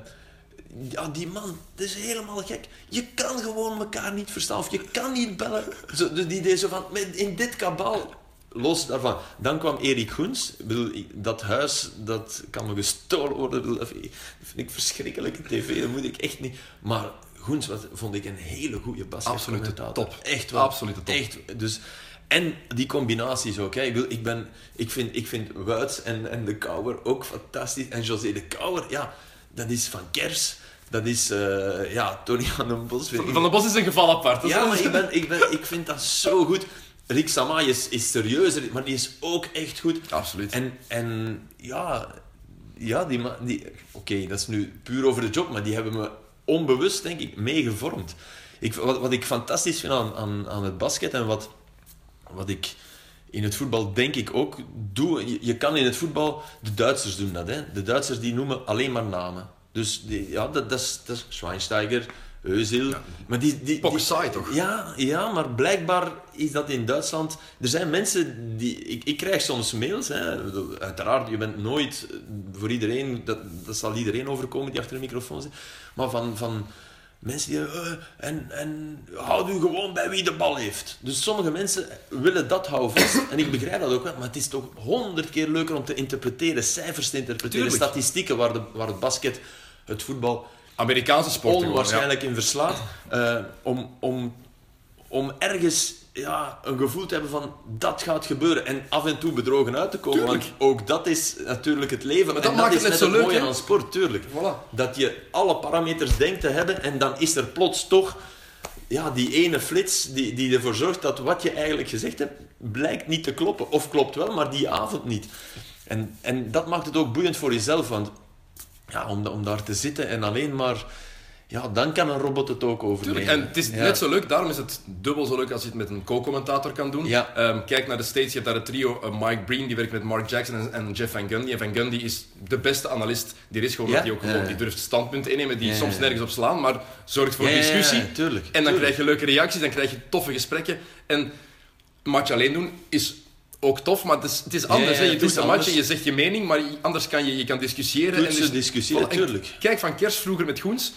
ja, die man, dat is helemaal gek. Je kan gewoon elkaar niet verstaan, of je kan niet bellen. Zo, dus die deed zo van, in dit kabaal, los daarvan. Dan kwam Erik Goens. Ik bedoel, ik- dat huis, dat kan me gestolen worden. Dat vind ik verschrikkelijke tv, dat moet ik echt niet. Maar Goens was, vond ik een hele goede basketcommentator. Absolute top. Echt wel. Absolute top. Echt, dus... En die combinaties ook. Hè. Ik, wil, ik, ben, ik, vind, ik vind Wuits en, en De Kouwer ook fantastisch. En José De Kouwer, ja, dat is van Kers. Dat is, eh, ja, Tony van den Bos. Van de Bos is een geval apart. Dat ja, maar ik, ben, ik, ben, ik vind dat zo goed. Rick Samai is, is serieuzer, maar die is ook echt goed. Absoluut. En, en ja, ja die, die, oké, dat is nu puur over de job, maar die hebben me onbewust, denk ik, meegevormd. Ik, wat, wat ik fantastisch vind aan, aan, aan het basket en wat, wat ik in het voetbal denk ik ook doe. Je, je kan in het voetbal, de Duitsers doen dat, hè. De Duitsers die noemen alleen maar namen. Dus die, ja, dat, dat, is, dat is Schweinsteiger, Özil. Maar die, die, die- saai, toch? Ja, ja, maar blijkbaar is dat in Duitsland... Er zijn mensen die... Ik, ik krijg soms mails, hè. Uiteraard, je bent nooit voor iedereen... Dat, dat zal iedereen overkomen die achter de microfoon zit. Maar van... van Mensen die... eh, en, en houd u gewoon bij wie de bal heeft. Dus sommige mensen willen dat houden vast. En ik begrijp dat ook wel. Maar het is toch honderd keer leuker om te interpreteren. Cijfers te interpreteren. Tuurlijk. Statistieken waar, de, waar het basket, het voetbal Amerikaanse sport. gewoon, onwaarschijnlijk in verslaat. eh, om, om, om ergens ja, een gevoel te hebben van dat gaat gebeuren. En af en toe bedrogen uit te komen. Tuurlijk. Want ook dat is natuurlijk het leven. Maar dat en maakt dat het is net net zo het leuk, mooie hè? aan sport, tuurlijk. Voilà. Dat je alle parameters denkt te hebben en dan is er plots toch ja, die ene flits die, die ervoor zorgt dat wat je eigenlijk gezegd hebt blijkt niet te kloppen. Of klopt wel, maar die avond niet. En, en dat maakt het ook boeiend voor jezelf, want ja, om, om daar te zitten en alleen maar... Ja, dan kan een robot het ook overnemen. Tuurlijk, en het is Ja. net zo leuk, daarom is het dubbel zo leuk als je het met een co-commentator kan doen. Ja. Ehm, kijk naar de States, je hebt daar het trio eh, Mike Breen, die werkt met Mark Jackson en, en Jeff Van Gundy. En Van Gundy is de beste analist die er is, gewoon Ja? hij ook gewoon, die durft standpunten innemen, die soms nergens op slaan, maar zorgt voor discussie. tuurlijk, En dan krijg je leuke reacties, dan krijg je toffe gesprekken. En een match alleen doen is ook tof, maar het is, het is anders. Ja, ja, hè. Je doet een match en je zegt je mening, maar anders kan je, je kan discussiëren. En dus- discussiëren, Voilà, en tuurlijk. Kijk, Van Kers vroeger met Goens,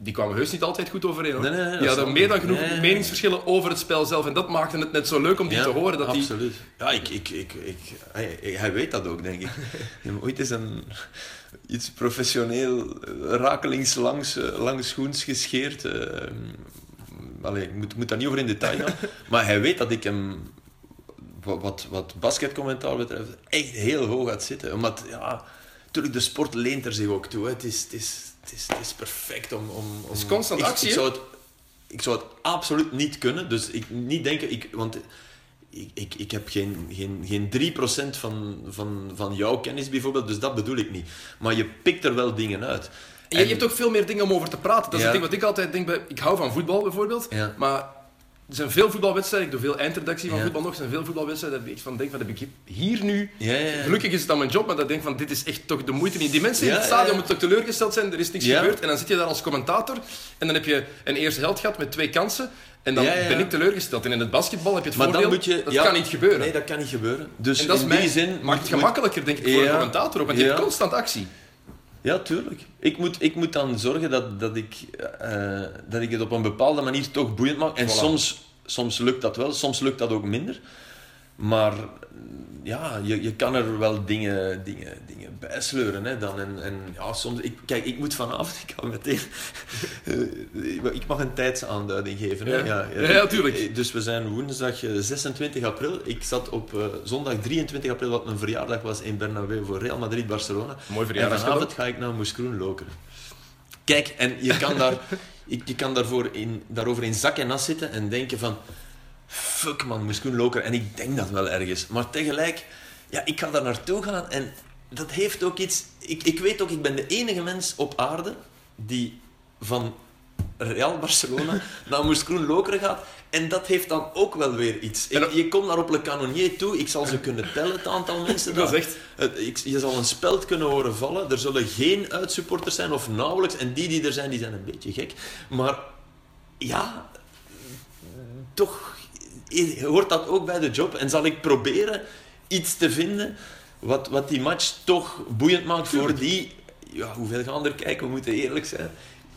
die kwamen heus niet altijd goed overeen. Hoor. Nee, nee, nee, dat die is hadden meer dan genoeg meningsverschillen over het spel zelf. En dat maakte het net zo leuk om die Ja, te horen. Dat die, absoluut. Ja, ik, ik, ik, ik, hij, weet dat ook, denk ik. Ooit eens een, iets professioneel eh, rakelings langs, eh, langs schoens gescheerd. allee, ik moet, moet daar niet over in detail gaan. Maar hij weet dat ik hem, wat, wat, basketcommentaar betreft, echt heel hoog gaat zitten. Omdat, ja, natuurlijk, de sport leent er zich ook toe. Hè. Het, is, het, is, het, is, het is perfect om... om, om is constant ik- actie, Ik zou het ik zou het absoluut niet kunnen. Dus ik niet denken, ik, want ik, ik, ik heb geen, geen, geen 3% van, van, van jouw kennis bijvoorbeeld, dus dat bedoel ik niet. Maar je pikt er wel dingen uit. En je En- hebt ook veel meer dingen om over te praten. Dat is Ja. het ding wat ik altijd denk bij... Ik hou van voetbal bijvoorbeeld, Ja. maar er zijn veel voetbalwedstrijden. Ik doe veel eindredactie van Ja. voetbal nog. Er zijn veel voetbalwedstrijden dat ik van denk van, heb ik hier nu... Ja, ja, ja. Gelukkig is het dan mijn job, maar dat ik denk van, dit is echt toch de moeite niet. Die mensen in het stadion moeten toch teleurgesteld zijn, er is niks gebeurd. En dan zit je daar als commentator en dan heb je een eerste held gehad met twee kansen. En dan ben ik teleurgesteld. En in het basketbal heb je het Maar voordeel, dan moet je... dat kan niet gebeuren. Nee, dat kan niet gebeuren. Dus en dat is in mij, die zin... maakt het gemakkelijker, denk ik, voor een commentator ook. Want je hebt constant actie. Ja, tuurlijk. Ik moet, ik moet dan zorgen dat, dat, ik, eh, dat ik het op een bepaalde manier toch boeiend maak. En Voilà. soms, soms lukt dat wel, soms lukt dat ook minder. Maar ja, je, je kan er wel dingen, dingen, dingen bij sleuren. Hè, dan. En, en ja, soms, ik, kijk, ik moet vanavond, ik kan meteen... eh, ik mag een tijdsaanduiding geven. Hè? Ja. Ja, ja, tuurlijk. Dus we zijn woensdag eh, 26 april. Ik zat op eh, zondag 23 april, wat mijn verjaardag was, in Bernabeu voor Real Madrid-Barcelona. Mooi En verjaardagscadeau. vanavond ga ik naar Moeskroen Loker. Kijk, en je kan, daar, ik- je kan daarvoor in, daarover in zak en nas zitten en denken van... Fuck man, Moeskroen Loker. En ik denk dat wel ergens. Maar tegelijk, ja, ik ga daar naartoe gaan en dat heeft ook iets... Ik, ik weet ook, ik ben de enige mens op aarde die van Real Barcelona naar Moeskroen Lokeren gaat. En dat heeft dan ook wel weer iets. Ik- je komt naar op Le Canonnier toe, ik zal ze kunnen tellen, het aantal mensen Dat daar. is echt... Het- ik- je zal een speld kunnen horen vallen. Er zullen geen uitsupporters zijn, of nauwelijks. En die die er zijn, die zijn een beetje gek. Maar ja, toch hoort dat ook bij de job. En zal ik proberen iets te vinden wat, wat die match toch boeiend maakt voor die... Ja, hoeveel gaan er kijken? We moeten eerlijk zijn.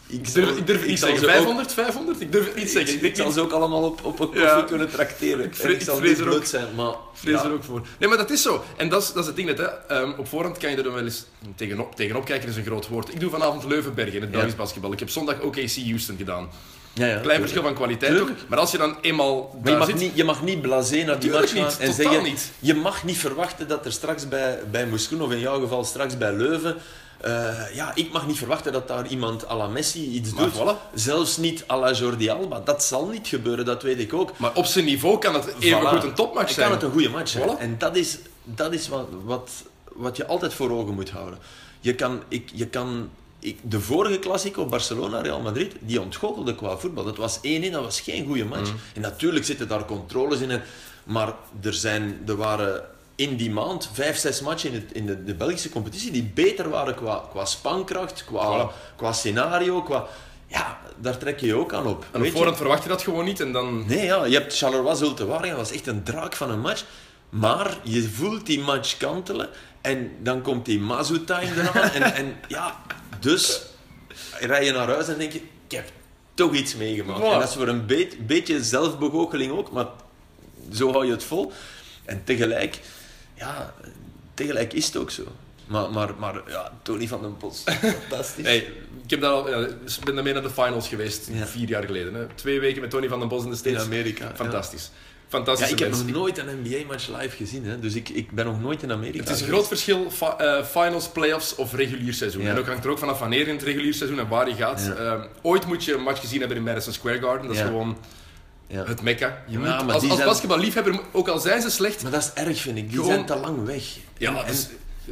Ik durf, ik durf niet zal zeggen. ze ook- 500, 500? Ik durf het niet zeggen. Ik Ik, zal ze ook allemaal op, op een koffie Ja. kunnen tracteren. Ik Ik, ik zal ik vrees niet er ook- zijn, maar... vrees ja. er ook voor. Nee, maar dat is zo. En dat is, dat is het ding hè. Ehm, op voorhand kan je er dan wel eens tegenop, tegenop kijken, is een groot woord. Ik doe vanavond Leuvenberg in het Ja. Belgisch basketbal. Ik heb zondag OKC Houston gedaan. Ja, ja, Klein verschil van kwaliteit ook. Maar als je dan eenmaal Maar je daar mag, zit... niet, je mag niet blasé naar die match gaan en zeggen... niet. Je mag niet verwachten dat er straks bij, bij of in jouw geval straks bij Leuven... eh, ja, ik mag niet verwachten dat daar iemand à la Messi iets Maar doet. voilà. Zelfs niet à la Jordi Alba. Dat zal niet gebeuren, dat weet ik ook. Maar op zijn niveau kan het even Voilà. goed een topmatch Dan zijn. kan het een goede match zijn. Voilà. En dat is, dat is wat, wat, wat je altijd voor ogen moet houden. Je kan, ik, je kan, ik, de vorige Classico, Barcelona-Real Madrid, die ontgoochelde qua voetbal. Dat was 1-1, dat was geen goede match. Mm. En natuurlijk zitten daar controles in. En, maar er, zijn, er waren in die maand vijf, zes matchen in, het, in de, de Belgische competitie die beter waren qua, qua spankracht, qua, Voilà. qua scenario, qua... Ja, daar trek je je ook aan op. En op voorhand verwacht je dat gewoon niet. En dan... Nee, ja, je hebt Charleroi Zulte Waregem, dat was echt een draak van een match. Maar je voelt die match kantelen en dan komt die Mazu-time eraan. en, en ja, dus rij je naar huis en denk je, ik heb toch iets meegemaakt. En dat is voor een beet- beetje zelfbegoocheling ook, maar zo hou je het vol. En tegelijk, ja, tegelijk is het ook zo. Maar, maar, maar ja, Tony van den Bos, fantastisch. Hey, ik heb daar al, ja, ik ben daarmee naar de finals geweest, Ja. vier jaar geleden. Hè. Twee weken met Tony van den Bos in de States. In Amerika, ja. Fantastisch. Ja, ik heb nog nooit een NBA-match live gezien, hè. dus ik, ik ben nog nooit in Amerika Het is een groot verschil, eh, finals, playoffs of regulier seizoen. Ja. En ook hangt er ook vanaf wanneer in het regulier seizoen en waar je gaat. Ja. Ehm, ooit moet je een match gezien hebben in Madison Square Garden. Dat is gewoon Ja. het mekka. Je Ja, moet, als als zijn- basketballiefhebber, ook al zijn ze slecht, Maar dat is erg, vind ik. Die Gewoon- zijn te lang weg. Ja, en, dus-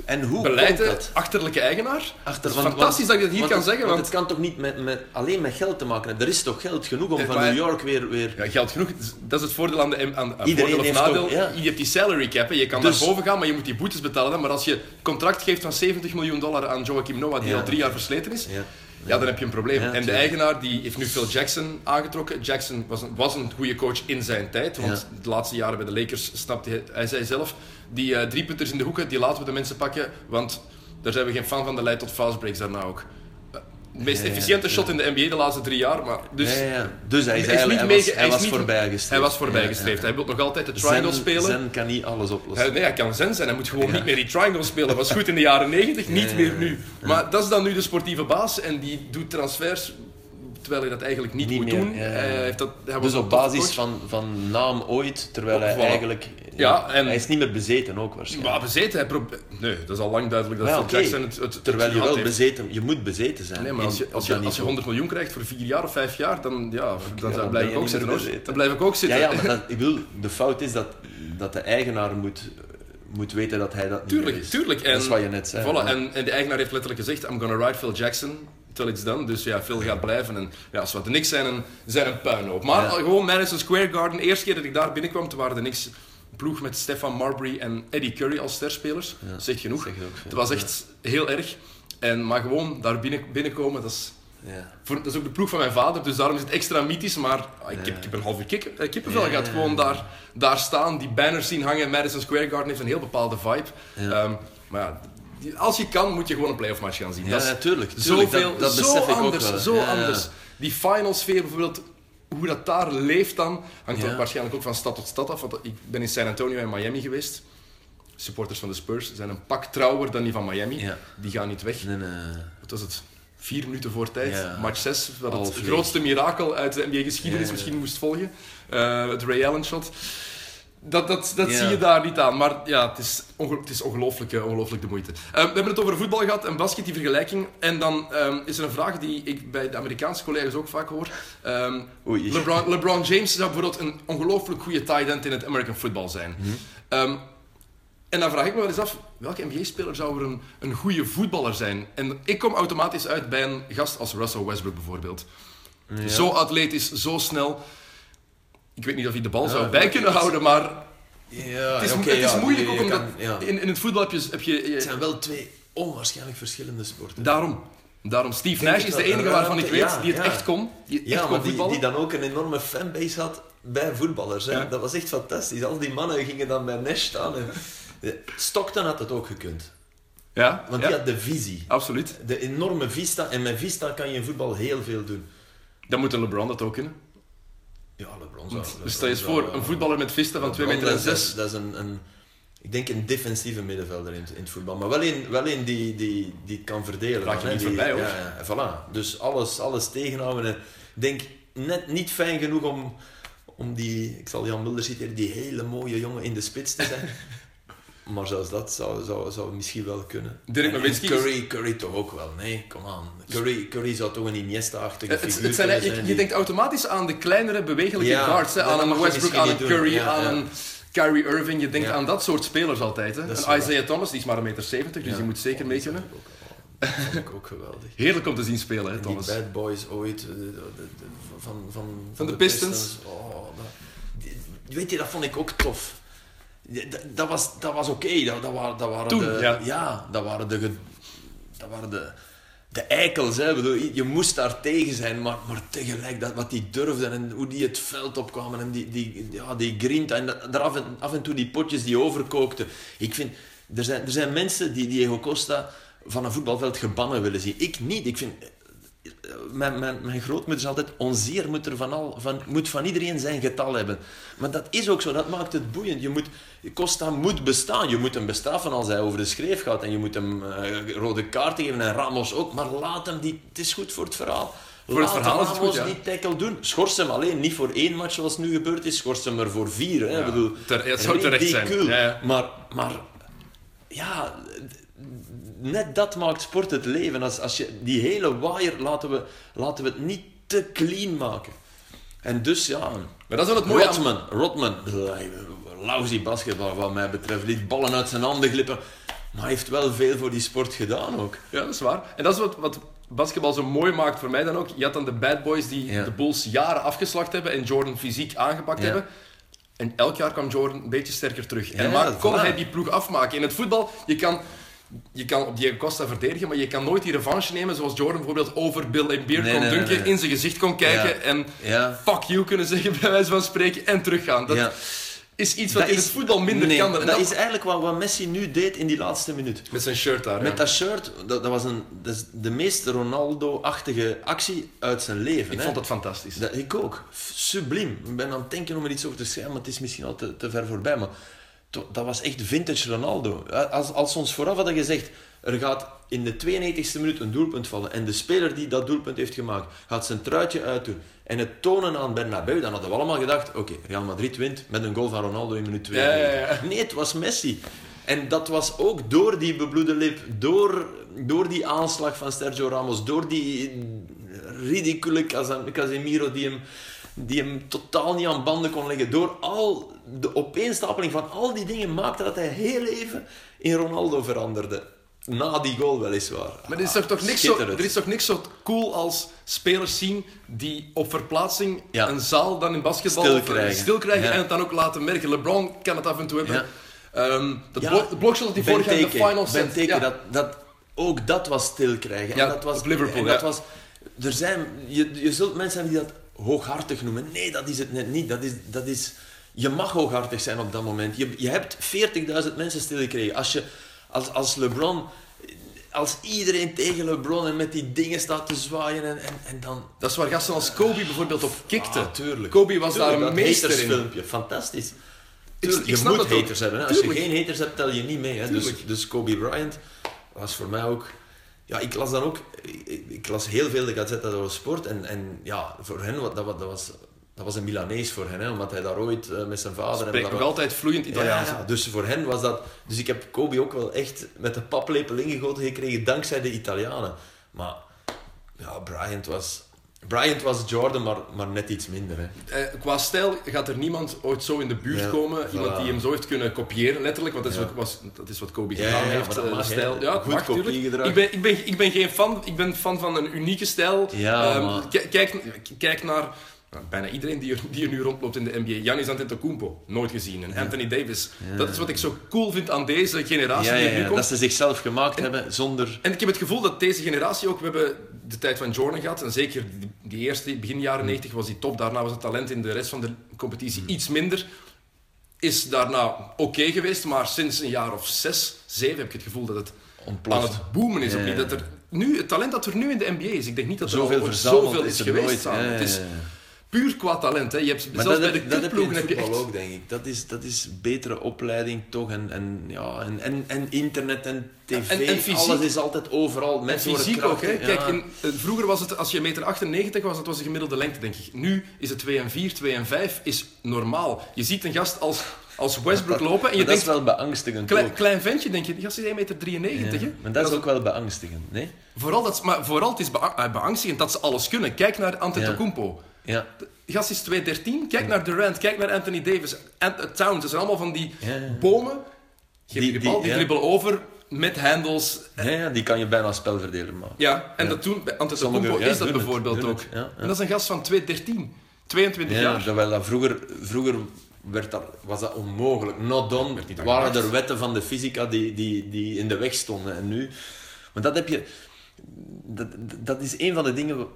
en hoe beleid komt dat? achterlijke eigenaar. Achter, want- fantastisch dat je dat hier kan het- zeggen. Want Want het kan toch niet met, met, alleen met geld te maken hebben. Er is toch geld genoeg om van New York weer... weer... ja, geld genoeg. Dat is het voordeel aan de aan, aan Iedereen voordeel of nadeel. ja. Je hebt die salary cap. Hè. Je kan Dus- naar boven gaan, maar je moet die boetes betalen. hè. Maar als je contract geeft van 70 miljoen dollar aan Joachim Noah, die Ja. al drie jaar versleten is, Ja. Ja, dan heb je een probleem. En de eigenaar die heeft nu Phil Jackson aangetrokken. Jackson was een, was een goede coach in zijn tijd. Want de laatste jaren bij de Lakers snapte hij, hij zei zelf, die eh drie punters in de hoeken, die laten we de mensen pakken. Want daar zijn we geen fan van, de leidt tot fastbreaks daarna ook. Meest efficiënte shot in de NBA de laatste drie jaar. Maar dus. Dus hij, is is niet eigenlijk- hij was, hij was niet- voorbijgestreefd. hij was voorbijgestreefd. Hij wil nog altijd de triangle Zen- spelen. Zen kan niet alles oplossen. Hij, nee, hij kan zen zijn. Hij moet gewoon niet meer die triangle spelen. was goed in de jaren 90, niet meer nu. Maar dat is dan nu de sportieve baas en die doet transfers terwijl hij dat eigenlijk niet, Niet moet meer, doen. ja, ja, ja. Hij heeft dat, hij Dus op basis coach. van, van naam ooit, terwijl hij Voilà. eigenlijk... Ja, en- Hij is niet meer bezeten ook waarschijnlijk. Maar bezeten, hij probeert... Nee, dat is al lang duidelijk dat Ja, Phil. Jackson het, het, Terwijl je wel heeft. bezeten... Je moet bezeten zijn. Nee, maar als je, als, je, dat als je niveau. 100 miljoen krijgt voor vier jaar of vijf jaar, dan, ja, dan, dan blijf ik ook zitten. bezeten. Dan blijf ik ook Ja, zitten. ja, maar dat, ik bedoel, de fout is dat, dat de eigenaar moet, moet weten dat hij dat niet Tuurlijk, is. tuurlijk. En, dat is wat je net zei. Voilà, Ja. en, en de eigenaar heeft letterlijk gezegd, I'm gonna ride Phil Jackson it's done. Dus ja, Phil gaat blijven. En ja, als we de Knicks zijn, een, zijn een puinhoop. Maar Ja. gewoon Madison Square Garden, de eerste keer dat ik daar binnenkwam, toen waren de een ploeg met Stefan Marbury en Eddie Curry als sterspelers. Ja. Genoeg. Het was echt heel erg. En, maar gewoon daar binnen, binnenkomen, dat is... Ja. Voor, dat is ook de ploeg van mijn vader, dus daarom is het extra mythisch. Maar ah, ik, heb, ik heb een halve kik, eh, kippenvel Ja, ja, Gewoon daar, daar staan, die banners zien hangen. Madison Square Garden heeft een heel bepaalde vibe. Ehm, maar ja, als je kan, moet je gewoon een playoff match gaan zien. Ja, dat is natuurlijk. zoveel, dat, dat zo besef ik anders, ook wel. zo anders. Die final sfeer bijvoorbeeld, hoe dat daar leeft dan, hangt Ja. waarschijnlijk ook van stad tot stad af. Want ik ben in San Antonio en Miami geweest. Supporters van de Spurs zijn een pak trouwer dan die van Miami. Ja. Die gaan niet weg. Nee, nee. Wat was het? Vier minuten voor tijd, Ja. match 6, wat het grootste mirakel uit de NBA-geschiedenis misschien moest volgen. Eh, het Ray Allen shot. Dat, dat, dat zie je daar niet aan, maar ja, het is, het is ongelooflijk, ongelooflijk de moeite. Eh, we hebben het over voetbal gehad en basket, die vergelijking. En dan ehm, is er een vraag die ik bij de Amerikaanse collega's ook vaak hoor. Ehm. LeBron, LeBron James zou bijvoorbeeld een ongelooflijk goede tight end in het American football zijn. Mhm. Ehm, en dan vraag ik me wel eens af, welke NBA-speler zou er een, een goede voetballer zijn? En ik kom automatisch uit bij een gast als Russell Westbrook bijvoorbeeld. Ja. Zo atletisch, zo snel. Ik weet niet of hij de bal Ja, zou bij kunnen houden, maar Ja, het is, het is ja, moeilijk ook omdat kan- ja. in, in het voetbal heb je... Heb je, je- Het zijn wel twee onwaarschijnlijk verschillende sporten. daarom. Daarom. Steve Nash is de enige waarvan ik weet die het echt kon. Die echt Ja, kon maar die, die dan ook een enorme fanbase had bij voetballers. Hè. Dat was echt fantastisch. Al die mannen gingen dan bij Nash staan. En... Stockton had het ook gekund. Ja, Want die had de visie. absoluut. De enorme vista. En met vista kan je in voetbal heel veel doen. Dan moet een LeBron dat ook kunnen. Ja, LeBron zou... Dus stel je eens voor, een voetballer met vista van 2 LeBron, meter en dat is- 6. Dat is een, een, ik denk een defensieve middenvelder in, het- in het voetbal. Maar wel een, wel een die, die, die het kan verdelen. Raak je dan, niet Die- voorbij, hoor. Ja, ja, voilà. Dus alles, alles tegenhouden. En ik denk net niet fijn genoeg om, om die, ik zal Jan Mulder citeren, die hele mooie jongen in de spits te zijn. maar zelfs dat zou, zou, zou misschien wel kunnen. Dirk Nowitzki Curry, Curry toch ook wel. Nee, kom aan. Curry, Curry zou toch een Iniesta-achtige Het, het, figuur het zijn, je, zijn je denkt automatisch aan de kleinere bewegelijke Ja, guards. Hè, aan een Westbrook, aan een. Curry, Ja, aan ja. een Kyrie Irving. Je denkt aan dat soort spelers altijd. Hè. Isaiah Thomas, die is maar een meter 70, dus die moet zeker Oh, mee dat kunnen. ook- oh, dat vond ik ook geweldig. Heerlijk om te zien spelen, hè, En die Thomas. bad boys ooit, eh, de- de- de- van, van, van, de Pistons. Oh, dat, weet je, dat vond ik ook tof. Dat, was, dat was oké. Dat, dat, waren, dat waren Toen, de, ja. dat waren de, dat waren de, de eikels. Hè. Bedoel, je moest daar tegen zijn, maar, maar tegelijk dat, wat die durfden en hoe die het veld opkwamen en die, die, ja, die grinta en daar af en, af en toe die potjes die overkookten. Ik vind, er zijn, er zijn mensen die Diego Costa van een voetbalveld gebannen willen zien. Ik niet. Ik vind, mijn, mijn, mijn grootmoeder is altijd, onzeer moet, er van al, van, moet van iedereen zijn getal hebben. Maar dat is ook zo, dat maakt het boeiend. Je moet, Costa moet bestaan. Je moet hem bestraffen als hij over de schreef gaat. En je moet hem eh, rode kaarten geven en Ramos ook. Maar laat hem die, het is goed voor het verhaal. Voor het Laat verhaal is het Ramos goed, ja. die tackle doen. Schors hem alleen, niet voor één match zoals nu gebeurd is. Schors hem er voor vier. Hè. Ja, Ik bedoel, ter- het zou terecht zijn. ja. Maar, maar ja, net dat maakt sport het leven. Als, als je, die hele waaier laten we, laten we het niet te clean maken. En dus ja, Maar dat is wel het mooie aan... Rodman, Rodman, lousy basketbal wat mij betreft, liet ballen uit zijn handen glippen. Maar hij heeft wel veel voor die sport gedaan ook. Ja, dat is waar. En dat is wat, wat basketbal zo mooi maakt voor mij dan ook. Je had dan de bad boys die Ja. de Bulls jaren afgeslacht hebben en Jordan fysiek aangepakt Ja. hebben. En elk jaar kwam Jordan een beetje sterker terug. en Ja, maar kon hij die ploeg afmaken. In het voetbal, je kan, je kan op Diego Costa verdedigen, maar je kan nooit die revanche nemen zoals Jordan bijvoorbeeld over Bill Embiid Nee, kon nee, dunken, nee. in zijn gezicht kon kijken Ja. en Ja. fuck you kunnen zeggen bij wijze van spreken en teruggaan. Dat Ja. is iets wat Dat in is- het voetbal minder kan. En dat, dat- is eigenlijk wat, wat Messi nu deed in die laatste minuut. Met zijn shirt daar. Met dat shirt, dat, dat was een, dat is de meest Ronaldo-achtige actie uit zijn leven. Ik hè. vond dat fantastisch. Dat, ik ook. Subliem. Ik ben aan het denken om er iets over te schrijven, maar het is misschien al te, te ver voorbij. Maar dat was echt vintage Ronaldo. Als, als ze ons vooraf hadden gezegd, er gaat in de 92e minuut een doelpunt vallen en de speler die dat doelpunt heeft gemaakt, gaat zijn truitje uitdoen en het tonen aan Bernabeu, dan hadden we allemaal gedacht, oké, Real Madrid wint met een goal van Ronaldo in minuut 2. Ja, ja, ja. Nee, het was Messi. En dat was ook door die bebloede lip, door, door die aanslag van Sergio Ramos, door die ridicule Casem- Casemiro die hem, die hem totaal niet aan banden kon leggen. Door al de opeenstapeling van al die dingen maakte dat hij heel even in Ronaldo veranderde. Na die goal weliswaar. Maar er is, toch toch niks zo, er is toch niks zo cool als spelers zien die op verplaatsing Ja. een zaal dan in basketbal Stil eh, krijgen. stil krijgen Ja. en het dan ook laten merken. LeBron kan het af en toe hebben. Ja. Ehm, dat Ja, blokshot dat hij vorig jaar in de finals Ja. dat, dat, ook dat was stil krijgen. En dat was, Liverpool, en dat was, er zijn, je, je zult mensen hebben die dat hooghartig noemen. Nee, dat is het net niet. Dat is, dat is, je mag hooghartig zijn op dat moment. Je, je hebt 40.000 mensen stilgekregen. Als, je, als, als LeBron... Als iedereen tegen LeBron en met die dingen staat te zwaaien en, en, en dan... Dat is waar gasten als Kobe bijvoorbeeld op kikte. Ah, tuurlijk. Kobe was Tuurlijk, daar een meester in. fantastisch. Ik- Tuurlijk, ik je moet ook. haters hebben. Hè. Als je geen haters hebt, tel je niet mee. Hè. Dus, dus Kobe Bryant was voor mij ook... Ja, ik las dan ook... Ik, ik las heel veel de Gazzetta dello Sport. En, en ja, voor hen, wat- dat, dat, was, dat was een Milanees voor hen. Hè, omdat hij daar ooit eh, met zijn vader... Spreekt nog altijd vloeiend Italiaans. ja, ja, dus voor hen was dat... Dus ik heb Kobe ook wel echt met de paplepel ingegoten gekregen, dankzij de Italianen. Maar ja, Bryant was... Bryant was Jordan, maar, maar net iets minder. Hè. Eh, qua stijl gaat er niemand ooit zo in de buurt Ja, komen. Iemand die hem zo heeft kunnen kopiëren, letterlijk. Want dat is, Ja. wat, was, dat is wat Kobe Ja, gedaan heeft. maar dat eh, stijl. Ja, Goed mag. Ik ben, ik, ben, ik ben geen fan. Ik ben fan van een unieke stijl. Ehm, kijk, kijk naar bijna iedereen die er, die er nu rondloopt in de NBA. Giannis Antetokounmpo, nooit gezien. En Anthony Davis. Dat is wat ik zo cool vind aan deze generatie Ja, die ja, nu komt. dat ze zichzelf gemaakt hebben zonder... En ik heb het gevoel dat deze generatie ook, we hebben de tijd van Jordan gehad, en zeker die, die eerste, begin jaren 90 was die top, daarna was het talent in de rest van de competitie iets minder. Is daarna oké geweest, maar sinds een jaar of zes, zeven heb ik het gevoel dat het Ontploft. aan het boomen is. Opnieuw. Dat er nu, het talent dat er nu in de NBA is, ik denk niet dat er Zoveel al is geweest. nooit. Het is. Puur qua talent. Hè. Je hebt, Maar zelfs dat, bij de dat heb je in het voetbal echt... ook, denk ik. Dat is, dat is betere opleiding toch. En, en, ja, en, en, en internet en tv. En- en fysiek. alles is altijd overal. En Mensen worden fysiek ook, hè. Kijk, in, eh, vroeger was het, als je meter 98 was, dat was de gemiddelde lengte, denk ik. Nu is het 2 en 4, 2 en 5 is normaal. Je ziet een gast als, als Westbrook lopen en je Maar dat is denkt... wel beangstigend Klein, ook. klein ventje, denk je, die gast is 1 meter 93, Ja, hè. Maar dat is ook wel beangstigend, nee? Vooral, dat, maar vooral het is eh, beangstigend dat ze alles kunnen. Kijk naar Antetokounmpo. Ja. Die gast is 213. Kijk naar Durant, kijk naar Anthony Davis, Ant- eh, Towns. Dat zijn allemaal van die Ja, ja. bomen. Geef Die- die, bal, die- ja. dribbelen over met handles. Ja, ja, die kan je bijna spelverdeler maken. Ja, en Ja. dat doen bij Antetokounmpo ja, is dat het, bijvoorbeeld ook. ja, ja. En dat is een gast van 213. 22 Ja, jaar. terwijl dat vroeger, vroeger werd dat, was dat onmogelijk. Not done. Waren er wetten van de fysica die, die, die in de weg stonden. En nu... Want dat heb je... Dat, dat is een van de dingen...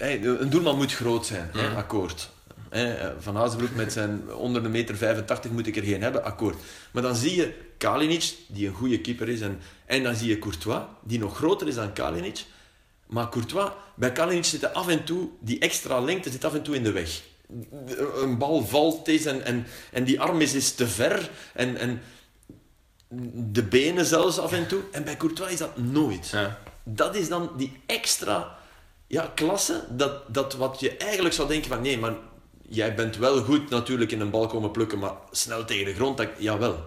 hè, Een doelman moet groot zijn, akkoord. Hè, Van Hazenbroek met zijn onder de meter 85 moet ik er geen hebben, akkoord. Maar dan zie je Kalinic, die een goede keeper is, en, en dan zie je Courtois, die nog groter is dan Kalinic. Maar Courtois, bij Kalinic zit af en toe, die extra lengte zit af en toe in de weg. Een bal valt eens en, en, en die arm is, is te ver. En, en de benen zelfs af en toe. En bij Courtois is dat nooit. Ja. Dat is dan die extra ja, klasse, dat, dat wat je eigenlijk zou denken van nee, maar jij bent wel goed natuurlijk in een bal komen plukken, maar snel tegen de grond, dat, jawel.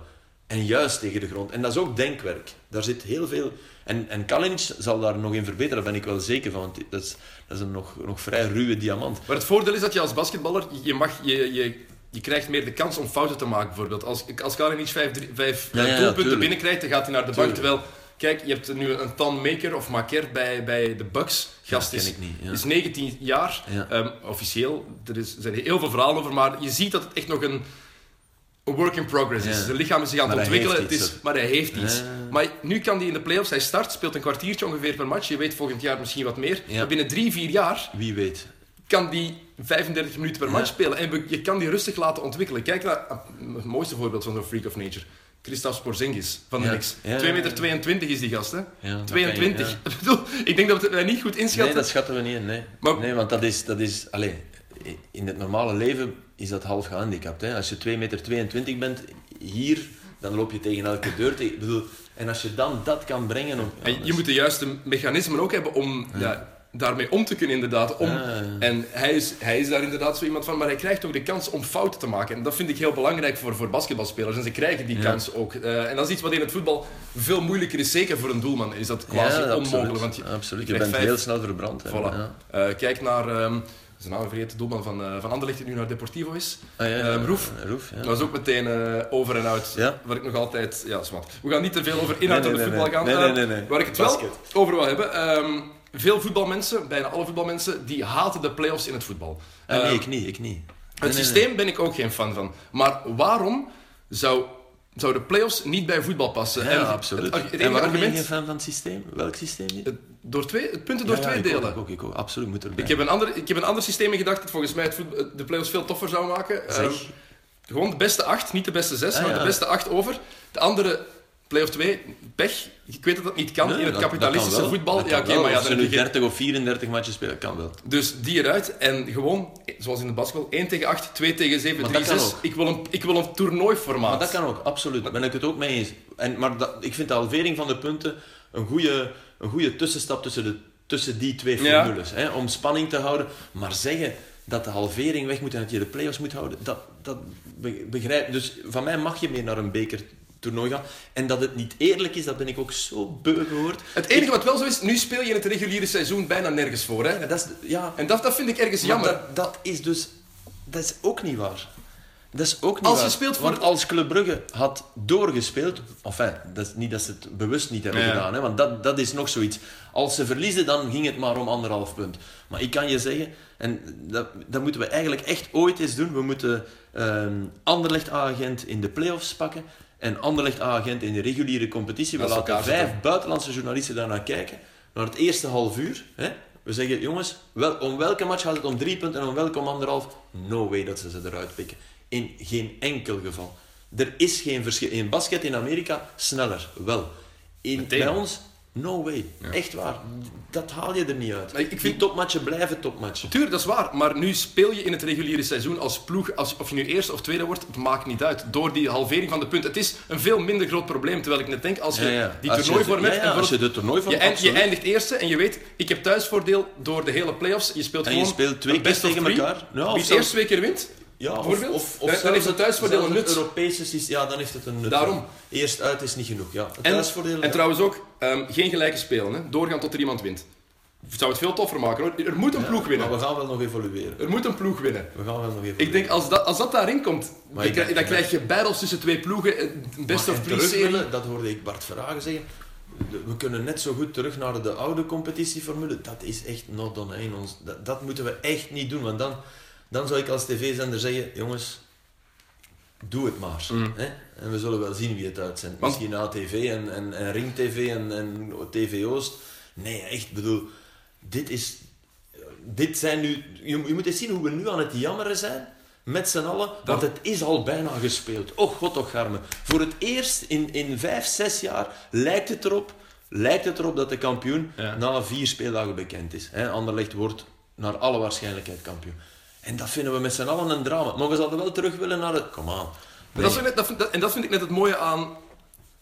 En juist tegen de grond. En dat is ook denkwerk. Daar zit heel veel... En, en Kalinic zal daar nog in verbeteren, daar ben ik wel zeker van. Want dat is, dat is een nog, nog vrij ruwe diamant. Maar het voordeel is dat je als basketballer, je, mag, je, je, je krijgt meer de kans om fouten te maken. Bijvoorbeeld, als, als Kalinic vijf, drie- vijf Ja, eh, ja, doelpunten tuurlijk. binnenkrijgt, dan gaat hij naar de bank. Terwijl, kijk, je hebt nu een Tan Maker of Maker bij, bij de Bucks. Gast ken is, ik niet, ja. is 19 jaar, Ja. Ehm, officieel. Er is, zijn heel veel verhalen over, maar je ziet dat het echt nog een, een work in progress is. Zijn lichaam is zich aan het ontwikkelen, het is, maar hij heeft iets. Maar nu kan hij in de playoffs, hij start, speelt een kwartiertje ongeveer per match. Je weet volgend jaar misschien wat meer. Maar binnen drie, vier jaar Wie weet. kan die 35 minuten per match spelen. En je kan die rustig laten ontwikkelen. Kijk naar het mooiste voorbeeld van zo'n freak of nature. Christophe Porzingis van de Ja. Knicks. Ja, 2 ja, meter ja. 22 is die gast, hè? Ja, dat 22. kan je, Ik bedoel, Ik denk dat we het niet goed inschatten. Nee, dat schatten we niet in. Nee, Maar- nee want dat is... Dat is allez, in het normale leven is dat half gehandicapt. Hè. Als je 2,22 meter bent, hier dan loop je tegen elke deur. Tegen, ik bedoel, en als je dan dat kan brengen... Op, En je moet de juiste mechanismen ook hebben om ja, daarmee om te kunnen, inderdaad. Om, ja. En hij is, hij is daar inderdaad zo iemand van, maar hij krijgt ook de kans om fouten te maken. En dat vind ik heel belangrijk voor, voor basketbalspelers. En ze krijgen die Ja. kans ook. Eh, en dat is iets wat in het voetbal veel moeilijker is. Zeker voor een doelman is dat quasi Ja, onmogelijk. Want je, absoluut. je bent vijf- heel snel verbrand. hè. Voilà. Ja. Eh, kijk naar... ehm zijn naam vergeten, de doelman van, eh van Anderlecht die nu naar Deportivo is. Ah, ja, ja. Eh, Roef. Roef, ja. Dat is ook meteen over en out. Ja. Waar ik nog altijd... Ja, zwart. We gaan niet te veel over inhoud Nee, van nee, voetbal gaan. Nee, nee, nee. Waar ik het wel Basket. over wil hebben. ehm, veel voetbalmensen, bijna alle voetbalmensen, die haten de play-offs in het voetbal. Ah, nee, Ehm, ik niet. Ik niet. het Nee, nee, systeem ben ik ook geen fan van. Maar waarom zou, zou de play-offs niet bij voetbal passen? Ja, En absoluut. Het, het enige en waarom ben je geen fan van het systeem? Welk systeem het- Door twee, het punten door Ja, ja, twee ik ook, delen. Ik ook, ik ook. Absoluut, moet erbij. Ik heb, een ander, ik heb een ander systeem in gedacht dat volgens mij het voet- de play-offs veel toffer zou maken. Zeg. Ehm, gewoon de beste acht, niet de beste zes, Ah, maar de beste acht over. De andere play-off 2, pech. Ik weet dat dat niet kan Nee, in het dat- kapitalistische voetbal. Dat Ja, oké, maar ja, dan nu je 30 of 34 matches spelen, kan wel. Dus die eruit en gewoon, zoals in de basketbal, 1 tegen 8, 2 tegen 7, Maar 3, dat kan 6. ook. Ik wil een, ik wil een toernooiformaat. Maar dat kan ook, absoluut. Daar ben ik het ook mee eens. En, maar dat, ik vind de halvering van de punten een goede, een goede tussenstap tussen, de, tussen die twee Ja. formules. Hè, om spanning te houden. Maar zeggen dat de halvering weg moet en dat je de play-offs moet houden, dat, dat be- begrijp Dus van mij mag je meer naar een bekertoernooi gaan. En dat het niet eerlijk is, dat ben ik ook zo beu gehoord. Het enige wat wel zo is, nu speel je in het reguliere seizoen bijna nergens voor. Hè? Ja, dat is, ja, En dat, dat vind ik ergens Maar jammer. Dat, dat is dus... Dat is ook niet waar. Dat is ook niet Als je waar. speelt voor- Want als Club Brugge had doorgespeeld... Enfin, dat is niet dat ze het bewust niet hebben gedaan. Hè, want dat, dat is nog zoiets. Als ze verliezen, dan ging het maar om anderhalf punt. Maar ik kan je zeggen... En dat, dat moeten we eigenlijk echt ooit eens doen. We moeten ehm Anderlecht A-agent in de play-offs pakken. En Anderlecht A-agent in de reguliere competitie. We laten vijf buitenlandse journalisten daarnaar kijken. Naar het eerste half uur. Hè? We zeggen, jongens, wel, om welke match gaat het om drie punten en om welke om anderhalf? No way dat ze ze eruit pikken. In geen enkel geval. Er is geen verschil. In basket in Amerika sneller, wel. In, Meteen. bij ons, no way. Echt waar. Dat haal je er niet uit. Ik Die vind- topmatchen blijven topmatchen. Tuurlijk, dat is waar. Maar nu speel je in het reguliere seizoen als ploeg, als, of je nu eerste of tweede wordt, het maakt niet uit. Door die halvering van de punten. Het is een veel minder groot probleem, terwijl ik net denk, als je Ja, ja. die Als je- toernooivorm hebt... en als je de toernooivorm... je, eind- je eindigt eerste en je weet, ik heb thuisvoordeel door de hele play-offs. Je speelt En je gewoon speelt twee keer tegen three. elkaar. Of Wie het zelfs- eerst twee keer wint, Ja, of, bijvoorbeeld, of, of dan- heeft het thuisvoordeel een het nut. Europese systeem, ja, dan heeft het een nut. Daarom. Eerst uit is niet genoeg, ja. Het En, thuisvoordeel, en ja. trouwens ook, ehm, geen gelijke spelen. Hè. Doorgaan tot er iemand wint. Zou het veel toffer maken hoor. Er moet een Ja, ploeg winnen. Maar we gaan wel nog evolueren. Er moet een ploeg winnen. We gaan wel nog evolueren. Ik denk, als dat, als dat daarin komt, dan, denk- dan krijg je battles tussen twee ploegen, een best Maar of three serie. dat hoorde ik Bart Verhagen zeggen. We kunnen net zo goed terug naar de oude competitieformule. Dat is echt not on één. Ons, dat, dat moeten we echt niet doen. Want dan, dan zou ik als tv-zender zeggen: jongens, doe het maar. Mm. Hè? En we zullen wel zien wie het uitzendt. Want- Misschien ATV en, en, en Ring TV en, en TV Oost. Nee, echt, ik bedoel, dit is. Dit zijn nu. Je, je moet eens zien hoe we nu aan het jammeren zijn. Met z'n allen, want het is al bijna gespeeld. Och god, och garme. Voor het eerst in, in vijf, zes jaar lijkt het erop, lijkt het erop dat de kampioen Ja. na vier speeldagen bekend is. Hè, Anderlecht wordt naar alle waarschijnlijkheid kampioen. En dat vinden we met z'n allen een drama. Maar we zouden wel terug willen naar het... Kom aan. Maar Dat vind ik, dat vind- dat- en dat vind ik net het mooie aan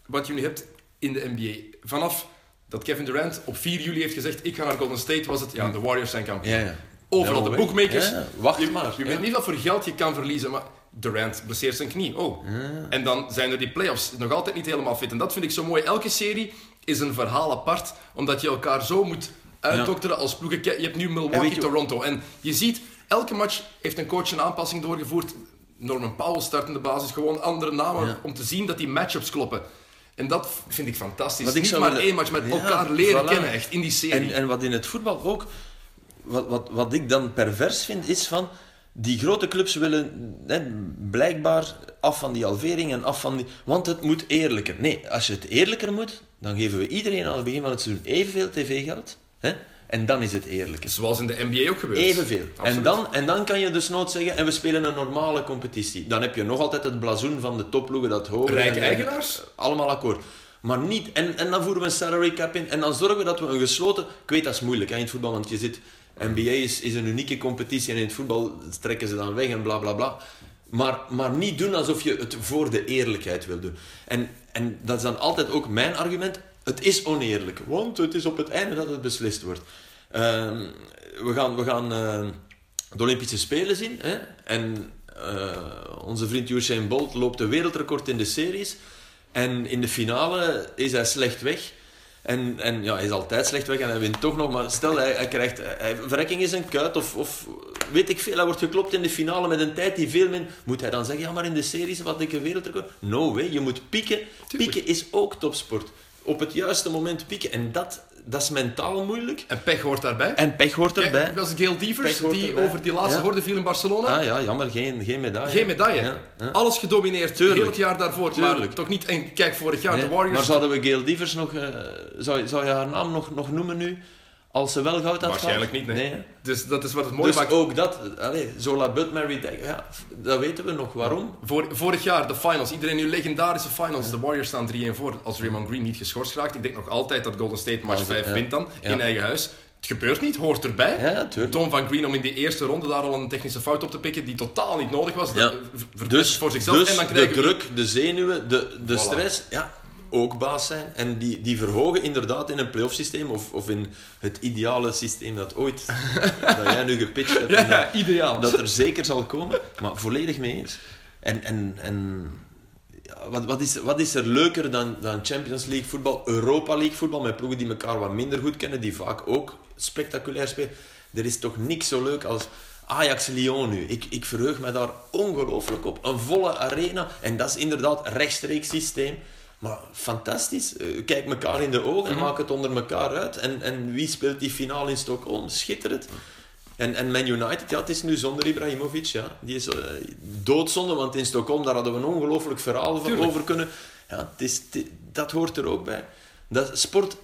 wat je nu hebt in de NBA. Vanaf dat Kevin Durant op 4 juli heeft gezegd: Ik ga naar Golden State, was het ja, de Warriors zijn kampioen. Ja, ja. Overal de bookmakers. Ja, wacht je, maar. Je weet niet wat voor geld je kan verliezen, maar Durant blesseert zijn knie. Oh. En dan zijn er die playoffs nog altijd niet helemaal fit. En dat vind ik zo mooi. Elke serie is een verhaal apart, omdat je elkaar zo moet uitdokteren als ploegen. Je hebt nu En Milwaukee, je- Toronto. En je ziet, elke match heeft een coach een aanpassing doorgevoerd. Norman Powell start in de basis, gewoon andere namen Ja. om te zien dat die matchups kloppen. En dat vind ik fantastisch. Wat ik niet maar willen- één match, Ja, elkaar leren voilà. kennen echt in die serie. En, en wat in het voetbal ook, wat, wat, wat ik dan pervers vind, is van die grote clubs willen hè, blijkbaar af van die halvering en af van die. Want het moet eerlijker. Nee, als je het eerlijker moet, dan geven we iedereen aan het begin van het seizoen evenveel tv-geld. Hè, en dan is het eerlijker. Zoals in de NBA ook gebeurt. Evenveel. En dan, en dan kan je dus nooit zeggen, en we spelen een normale competitie. Dan heb je nog altijd het blazoen van de topploegen dat hoger Rijke en- en- eigenaars? Allemaal akkoord. Maar niet, en, en dan voeren we een salary cap in. En dan zorgen we dat we een gesloten... Ik weet, dat is moeilijk hè, in het voetbal, want je zit... NBA is, is een unieke competitie en in het voetbal trekken ze dan weg en bla bla bla. Maar, maar niet doen alsof je het voor de eerlijkheid wil doen. En, en dat is dan altijd ook mijn argument. Het is oneerlijk, want het is op het einde dat het beslist wordt. Ehm, we gaan, we gaan eh, de Olympische Spelen zien. Hè? En eh, onze vriend Usain Bolt loopt een wereldrecord in de series. En in de finale is hij slecht weg. En, en ja, hij is altijd slecht weg en hij wint toch nog. Maar stel, hij, hij krijgt hij, verrekking in zijn kuit of, of weet ik veel. Hij wordt geklopt in de finale met een tijd die veel min... Moet hij dan zeggen, ja, maar in de series wat ik een wereldrecord... No way, je moet pieken. Pieken is ook topsport. Op het juiste moment pieken. En dat, dat is mentaal moeilijk. En pech hoort daarbij. En pech hoort Kijk, erbij. dat was Gail hoort die erbij. over die laatste Ja. horde viel in Barcelona. Ah ja, jammer, geen, geen medaille. Geen medaille. Ja, ja. Alles gedomineerd. Tuurlijk. Heel het jaar daarvoor. Maar Tuurlijk. toch niet... En kijk, vorig jaar Nee, de Warriors... Maar zouden we Gail Divers nog... eh, zou, zou je haar naam nog, nog noemen nu? Als ze wel goud had? Waarschijnlijk niet, nee. Dus dat is wat het mooie Dus maakt. ook dat, allez, Zola Bud, Mary Dag, ja, dat weten we nog. Waarom? Vor- vorig jaar, de finals. Iedereen nu legendarische finals. De Warriors staan 3-1 voor als Raymond Green niet geschorst raakt. Ik denk nog altijd dat Golden State match Altijd, 5 ja. wint dan. Ja. In eigen huis. Het gebeurt niet, hoort erbij. Ja, tuurlijk. Tom van Green om in die eerste ronde daar al een technische fout op te pikken die totaal niet nodig was. Ja. Dat Dus, voor zichzelf. dus en dan de druk, de zenuwen, de, de Voilà. stress, ja, ook baas zijn. En die, die verhogen inderdaad in een playoff systeem of, of in het ideale systeem dat ooit, dat jij nu gepitcht hebt. Ja, dat- ideaal. dat er zeker zal komen, maar volledig mee eens. En, en, en ja, wat, wat, is, wat is er leuker dan, dan Champions League voetbal, Europa League voetbal, met ploegen die elkaar wat minder goed kennen, die vaak ook spectaculair spelen. Er is toch niks zo leuk als Ajax-Lyon nu. Ik, ik verheug me daar ongelooflijk op. Een volle arena, en dat is inderdaad rechtstreeks systeem. Maar fantastisch. Eh, Kijk elkaar in de ogen en maak het onder elkaar uit. En, en wie speelt die finale in Stockholm? Schitterend. En, en Man United, ja, het is nu zonder Ibrahimovic. Ja. Die is eh, doodzonde, want in Stockholm daar hadden we een ongelooflijk verhaal van over kunnen. Ja, het is, het- dat hoort er ook bij. Dat sport,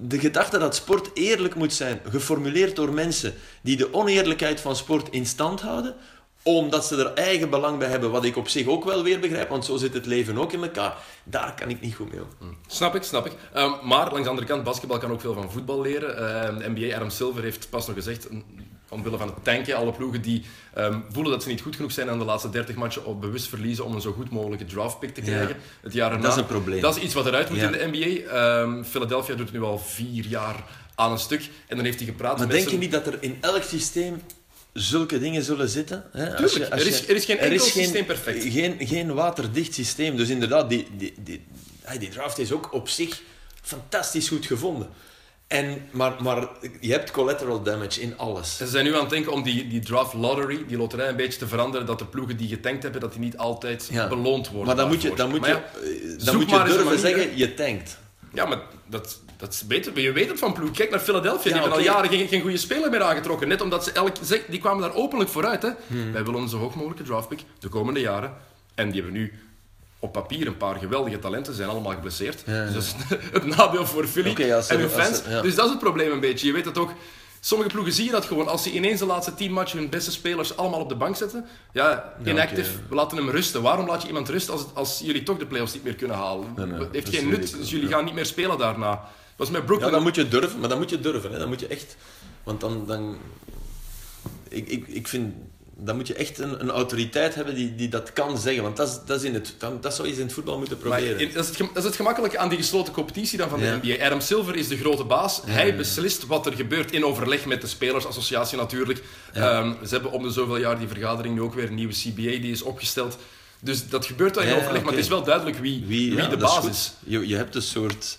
de gedachte dat sport eerlijk moet zijn, geformuleerd door mensen die de oneerlijkheid van sport in stand houden, omdat ze er eigen belang bij hebben, wat ik op zich ook wel weer begrijp, want zo zit het leven ook in elkaar. Daar kan ik niet goed mee om. Snap ik, snap ik. Ehm, maar langs de andere kant, basketbal kan ook veel van voetbal leren. Ehm, NBA, Adam Silver heeft pas nog gezegd, omwille van het tanken, alle ploegen die ehm, voelen dat ze niet goed genoeg zijn aan de laatste 30 matchen of bewust verliezen om een zo goed mogelijke draftpick te Ja. krijgen. Het jaar erna. Dat is een probleem. Dat is iets wat eruit moet Ja. in de NBA. Philadelphia doet het nu al vier jaar aan een stuk. En dan heeft hij gepraat Maar met denk je niet dat er in elk systeem zulke dingen zullen zitten? Hè? Tuurlijk, er is- er is geen enkel systeem perfect. Geen, geen waterdicht systeem. Dus inderdaad, die, die, die, die draft is ook op zich fantastisch goed gevonden. En, maar, maar je hebt collateral damage in alles. Ze zijn nu aan het denken om die, die draft lottery, die loterij, een beetje te veranderen. Dat de ploegen die getankt hebben, dat die niet altijd Ja. beloond worden. Maar dan moet je, dan moet je, ja, eh, dan moet je durven zeggen, je tankt. Ja, maar dat, dat is beter. Je weet het van ploeg. Kijk naar Philadelphia. Die hebben al jaren geen, geen goede speler meer aangetrokken. Net omdat ze elk... Die kwamen daar openlijk vooruit. Hè. Hmm. Wij willen zo hoog mogelijke draftpick de komende jaren. En die hebben nu op papier een paar geweldige talenten. Zijn allemaal geblesseerd. Ja, ja. Dus dat is het nadeel voor Philly en hun fans. Dus dat is het probleem een beetje. Je weet het ook... Sommige ploegen zie je dat gewoon. Als ze ineens de laatste tien matchen hun beste spelers allemaal op de bank zetten. Ja, inactive. We laten hem rusten. Waarom laat je iemand rusten als, als jullie toch de playoffs niet meer kunnen halen? Nee, nee, Het heeft geen nut. Dus jullie gaan niet meer spelen daarna. Dat was met Brooklyn. Ja, dan moet je durven, maar dan moet je durven. Hè. Dan moet je echt... Want dan... dan ik, ik, ik vind... Dan moet je echt een, een autoriteit hebben die, die dat kan zeggen. Want dat, is, dat, is in het, dan, dat zou je in het voetbal moeten proberen. dat, is het, dat is het gemakkelijke aan die gesloten competitie dan van Ja. de NBA. Adam Silver is de grote baas. Hij beslist wat er gebeurt in overleg met de spelersassociatie natuurlijk. Ehm, ze hebben om de zoveel jaar die vergadering nu ook weer een nieuwe CBA die is opgesteld. Dus dat gebeurt wel in overleg, maar het is wel duidelijk wie, wie, de dat baas goed. is. Je, je hebt een soort...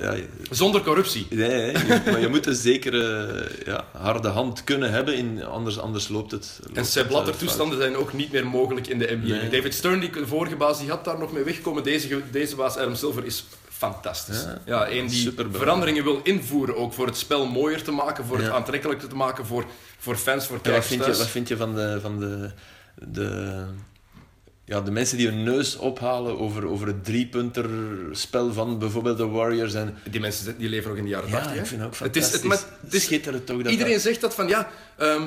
Ja, Zonder corruptie. nee, nee, je- maar je moet een zekere ja, harde hand kunnen hebben, in, anders, anders loopt het. En loopt het, eh, toestanden zijn ook niet meer mogelijk in de NBA. Nee. David Stern, die vorige baas, die had daar nog mee weggekomen. Deze, deze baas, Adam Silver, is fantastisch. Ja, Ja, een die veranderingen wil invoeren, ook voor het spel mooier te maken, voor het aantrekkelijker te maken voor, voor fans, voor wat, kijkers vind je, thuis. wat vind je van de, van de, de, ja, de mensen die hun neus ophalen over, over het driepunterspel van bijvoorbeeld de Warriors? En, Die mensen die leven nog in de jaren ja, 80. hè? ik vind het ook het is, fantastisch. het, maar het is, Schitterend toch dat iedereen dat- zegt dat van ja, ehm,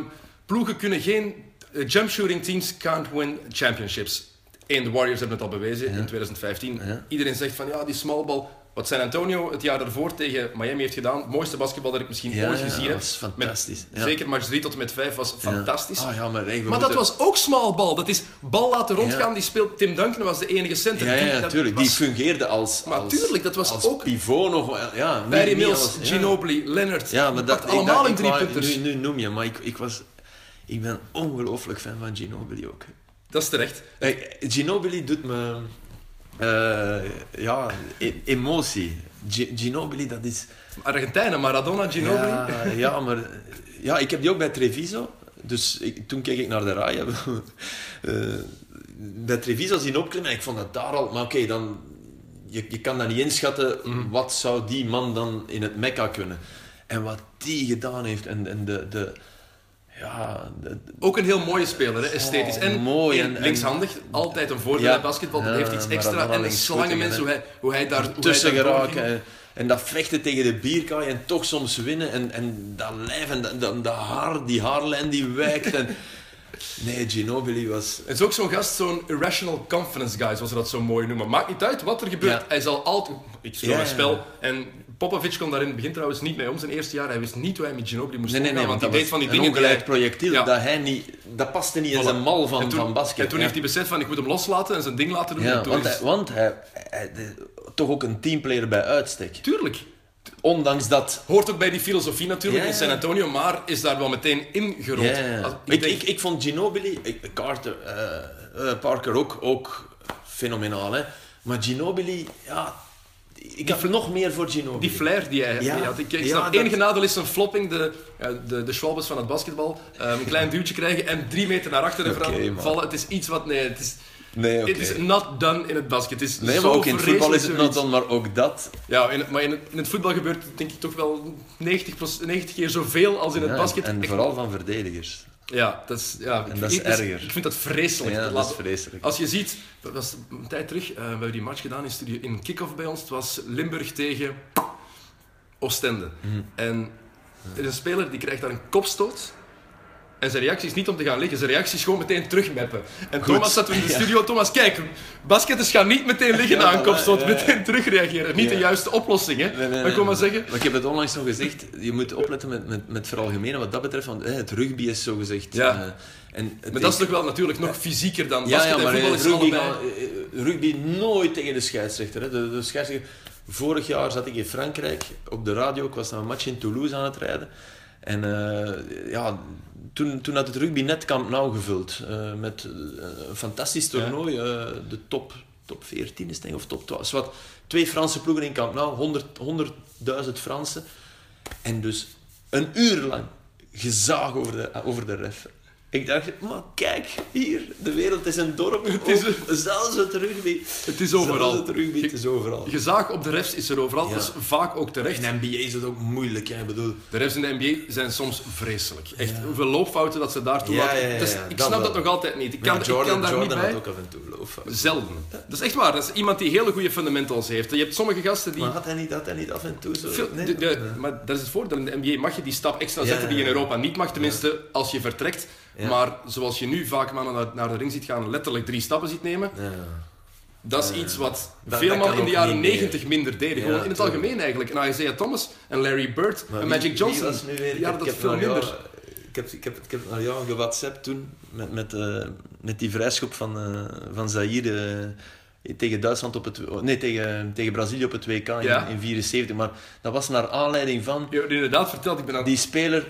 ploegen kunnen geen eh, jump shooting teams can't win championships. Eén, de Warriors hebben het al bewezen in 2015. Ja. Iedereen zegt van ja, die small ball. Wat San Antonio het jaar daarvoor tegen Miami heeft gedaan, het mooiste basketbal dat ik misschien Ja, ooit ja, gezien dat heb. was fantastisch. Met, Ja. Zeker match 3 tot en met 5 was fantastisch. Ah ja, maar, hey, Maar dat was ook small bal. Dat is bal laten rondgaan. Die speelt Tim Duncan was de enige center. Ja, Die- dat natuurlijk. was- Die fungeerde als, Maar als, tuurlijk, dat was als ook- pivot nog. Ja, Barry Mills, als-. Ginobili, Leonard. Ja, maar dat, allemaal dat- in drie punters. Nu, nu noem je, maar ik, ik, was, ik ben ongelooflijk fan van Ginobili ook. Dat is terecht. Hey, Ginobili doet me... eh, ja, e- emotie. Gi- Ginobili, dat is... Argentijnen, Maradona, Ginobili. Ja, ja, maar... Ja, ik heb die ook bij Treviso. Dus ik, toen keek ik naar de rij. Eh, bij Treviso zien opklimmen en ik vond dat daar al... Maar oké, dan... Je, je kan dat niet inschatten. Mhm. Wat zou die man dan in het Mekka kunnen? En wat die gedaan heeft en, en de... de ja, Ook een heel mooie speler, hè, esthetisch. Oh, en mooi en linkshandig, altijd een voordeel Ja. bij basketbal. Dat Ja, heeft iets extra. En de slangenmens, hoe hij, hoe hij daar tussen geraken. En, dat vechten tegen de bierkaai en toch soms winnen. En, en dat lijf en dat, dat, dat haar, die haarlijn die wijkt. En... Nee, Ginobili was... Het is ook zo'n gast, zo'n irrational confidence guy, zoals ze dat zo mooi noemen. Maakt niet uit wat er gebeurt. Ja. Hij zal altijd... Ik speel Ja, ja, spel. En Popovic kon daar in het begin trouwens niet mee om zijn eerste jaar. Hij wist niet hoe hij met Ginobili moest Nee, nee, nee, want hij deed van die dingen... die projectiel. Ja. Dat, hij niet, dat paste niet in zijn mal van, toen, van basket. En toen ja. heeft hij beseft van, ik moet hem loslaten en zijn ding laten doen. Ja, want, is- hij, want hij, hij- de- toch ook een teamplayer bij uitstek. Tuurlijk. Ondanks dat... Hoort ook bij die filosofie natuurlijk in. San Antonio, maar is daar wel meteen ingerold. Ik, denk- ik, ik vond Ginobili, ik, Carter, eh, eh, Parker ook, ook fenomenaal. Hè? Maar Ginobili, ja, ik heb nog meer voor Ginobili. Die flair die hij Ja. had. Ik, ik Ja, snap, dat- enige nadeel is een flopping, de, de, de Schwalbes van het basketbal. Ehm, een klein duwtje krijgen en drie meter naar achteren vallen. Het is iets wat... Nee, het is, Nee, het is not done in het basket. Het is Nee, maar ook in het voetbal is het not dan, maar ook dat. Ja, in het, maar in het, in het voetbal gebeurt denk ik toch wel 90, pros- 90 keer zoveel als in het basket. en Echt- vooral van verdedigers. Ja, dat is, ja, ik, dat is ik- erger. Ik vind dat vreselijk. Ja, dat is vreselijk. Als je ziet, dat was een tijd terug, eh, we hebben die match gedaan in, studio, in kick-off bij ons. Het was Limburg tegen Oostende. Hmm. En er is een speler die krijgt daar een kopstoot. En zijn reactie is niet om te gaan liggen, zijn reactie is gewoon meteen terugmeppen. En Goed. Thomas zat in de studio, Thomas, kijk, basketters gaan niet meteen liggen Ja, na een kopstoot, ja, meteen terugreageren. Niet de juiste oplossing, hè. Nee, nee, maar nee. kom maar zeggen. Maar ik heb het onlangs nog gezegd, je moet opletten met, met, met veralgemenen wat dat betreft, want het rugby is zo gezegd. Ja. eh, en Maar dat is toch wel natuurlijk nog fysieker dan basket ja, maar en voetbal eh, is rugby, allebei... eh, rugby nooit tegen de scheidsrechter. Hè. De, de scheidsrechter. Vorig jaar zat ik in Frankrijk op de radio. Ik was naar een match in Toulouse aan het rijden. En ja, toen, toen had het rugby net Camp Nou gevuld. eh, met eh, een fantastisch toernooi. eh, de top, top 14 is denk ik, of top 12. Zwat, twee Franse ploegen in Camp Nou. 100 100.000 Fransen. En dus een uur lang gezaag over de, over de ref. Ik dacht, maar kijk, hier, de wereld is een dorp. Het is zelfs het rugby. Het is overal. Zelfs het rugby, het is overal. Gezaag op de refs is er overal, Ja. dat is vaak ook terecht. In NBA is het ook moeilijk, hè. Ik bedoel... De refs in de NBA zijn soms vreselijk. Echt, hoeveel loopfouten dat ze daar toe Ja, laten. ja, ja, Dus ja, ik dat snap wel. dat nog altijd niet. Ik Ja, kan, Jordan, ik kan daar Jordan niet bij. had ook af en toe loopfouten. Zelden. Dat is echt waar. Dat is iemand die hele goede fundamentals heeft. Je hebt sommige gasten die... Maar had hij niet, had hij niet af en toe zo... Veel- Nee? de- de- Maar dat is het voordeel. In de NBA mag je die stap extra Ja, zetten die je in ja, ja. Europa niet mag. Tenminste, als je vertrekt. Ja. Maar zoals je nu vaak mannen naar, naar de ring ziet gaan, letterlijk drie stappen ziet nemen. Ja. Dat is iets wat dat veel mannen in de jaren. 90 minder deden. Gewoon in het algemeen eigenlijk. En Isaiah Thomas en Larry Bird Maar en wie- Magic Johnson. Was nu weer? Ja, dat is veel jou- minder. Ik heb, ik, heb, ik heb naar jou gewhatsappt toen, met, met, eh, met die vrijschop van, eh van Zaire tegen Duitsland op het... Nee, tegen, tegen Brazilië op het WK in, Ja. in 74. Maar dat was naar aanleiding van... Je inderdaad verteld, ik ben aan Die speler,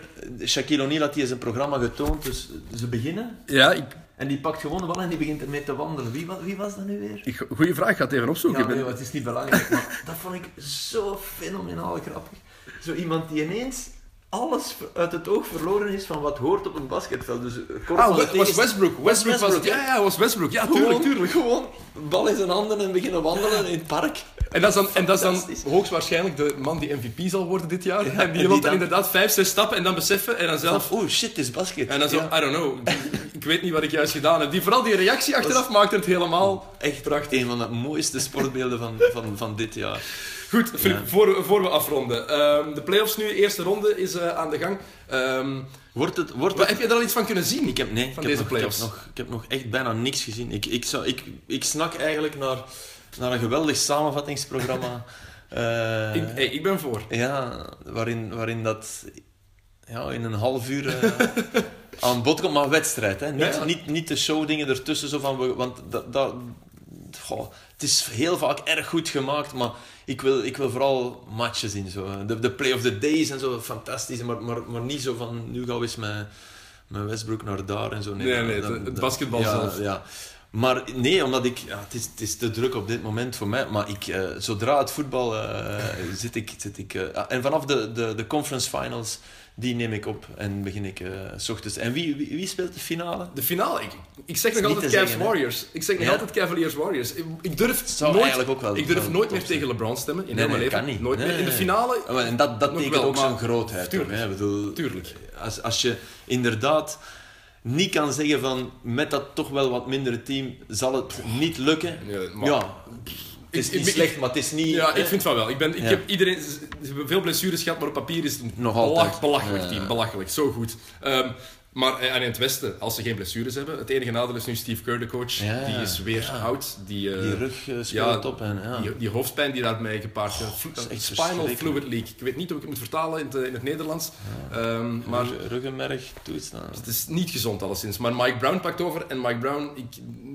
Shaquille O'Neal had die zijn programma getoond, dus ze beginnen. Ja, ik, En die pakt gewoon de bal en die begint ermee te wandelen. Wie, wie was dat nu weer? ik, goeie vraag, ik ga het even opzoeken. Ja, nee, het is niet belangrijk, maar dat vond ik zo fenomenaal grappig. Zo iemand die ineens alles uit het oog verloren is van wat hoort op een basketveld. Dus eh, Ah, was Westbrook. Westbrook was het. Ja, ja, was Westbrook. Ja, Gewoon, tuurlijk. Gewoon bal in zijn handen en beginnen wandelen in het park. En dat is dan, en dat is dan hoogstwaarschijnlijk de man die MVP zal worden dit jaar. en die en die loopt dan inderdaad vijf, zes stappen en dan beseffen en dan zelf... Zelf, oh shit, het is basket. En dan zo, Ja. I don't know, ik weet niet wat ik juist gedaan heb. Die, vooral die reactie achteraf maakt het helemaal... Echt prachtig. Een van de mooiste sportbeelden van, van, van dit jaar. Goed, Filip, voor, we- voor we afronden. Ehm, de playoffs nu, eerste ronde is eh, aan de gang. Ehm, Wordt het, wordt wat, het heb je er al iets van kunnen zien? Ik heb, nee, Van ik heb, nog, ik, heb nog, ik heb nog echt bijna niks gezien. Ik, ik, zou, ik, ik snak eigenlijk naar, naar een geweldig samenvattingsprogramma Eh, Ik, hey, ik ben voor. Ja, waarin, waarin dat ja, in een half uur eh, aan bod komt, maar wedstrijd. Hè? Niet, Ja, ja. niet, niet de showdingen ertussen, zo van, want dat, dat, goh, het is heel vaak erg goed gemaakt, maar ik wil, ik wil vooral matches zien. Zo. De, de play of the days en zo, fantastisch, maar, maar, maar niet zo van, nu gaan we eens met, met Westbrook naar daar en zo. Nee, nee, het- basketbal ja, zelf. Ja. Maar nee, omdat ik... Ja, het, is, het is te druk op dit moment voor mij. Maar ik, eh, zodra het voetbal eh, zit ik... Zit ik eh, en vanaf de, de, de conference finals, die neem ik op. En begin ik s ochtends... En wie, wie, wie speelt de finale? De finale, ik, ik zeg nog altijd Cavs zeggen? Warriors. Ik zeg nog Ja? altijd Cavaliers Warriors. Ik, ik durf zou nooit, eigenlijk ook wel- ik durf nooit meer zijn. tegen LeBron stemmen in Nee, mijn leven. kan niet. Nooit Nee, meer. In de finale, En dat, dat tekent wel, ook zijn grootheid. Tuurlijk. bedoel, Tuurlijk. Als, als je inderdaad niet kan zeggen van... Met dat toch wel wat mindere team zal het niet lukken. Ja, is Ik- niet ik- slecht, maar het is niet... Ja, ik vind van wel. Ik, ben, ik Ja. heb iedereen, ze hebben veel blessures gehad, maar op papier is het Nog belach- altijd. belachelijk team. Belachelijk, zo goed. Ehm, maar eh, en in het Westen, als ze geen blessures hebben, het enige nadeel is nu Steve Kerr, de coach. Ja, die is weer ja. oud. Die, eh, Die rug uh, speelt ja, op. En, ja. die, die hoofdpijn die daarmee gepaard gaat. Spinal fluid leak. Ik weet niet hoe ik het moet vertalen in het, in het Nederlands. Ehm, maar Rug- ruggenmerg toestaan. het is niet gezond alleszins. Maar Mike Brown pakt over. En Mike Brown, ik,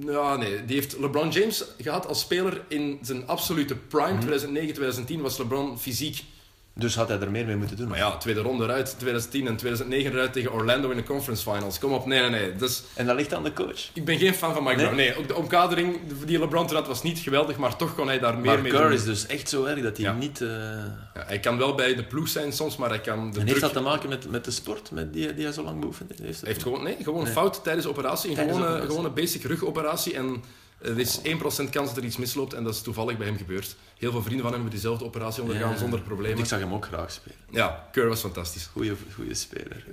ja, nee, die heeft LeBron James gehad als speler in zijn absolute prime. 2009, 2010 was LeBron fysiek Dus had hij er meer mee moeten doen. Maar ja, tweede ronde eruit, 2010 en 2009 eruit tegen Orlando in de conference finals. Kom op, nee, nee, nee. Dus, En dat ligt aan de coach. ik ben geen fan van Mike Nee? Brown. Nee, ook de omkadering die LeBron toen had was niet geweldig, maar toch kon hij daar meer Maar mee Kerr doen. is dus echt zo erg dat hij Ja. niet... eh, Ja, hij kan wel bij de ploeg zijn soms, maar hij kan de En druk... heeft dat te maken met, met de sport met die, die hij zo lang beoefend heeft? Heeft gewoon, nee, gewoon Nee. fout tijdens de operatie. Een Tijdens de gewone, operatie. gewone basic rugoperatie. En er is 1% kans dat er iets misloopt en dat is toevallig bij hem gebeurd. Heel veel vrienden van hem hebben diezelfde operatie ondergaan Ja. zonder problemen. Ik zag hem ook graag spelen. Ja, Kerr was fantastisch. Goeie, goeie speler.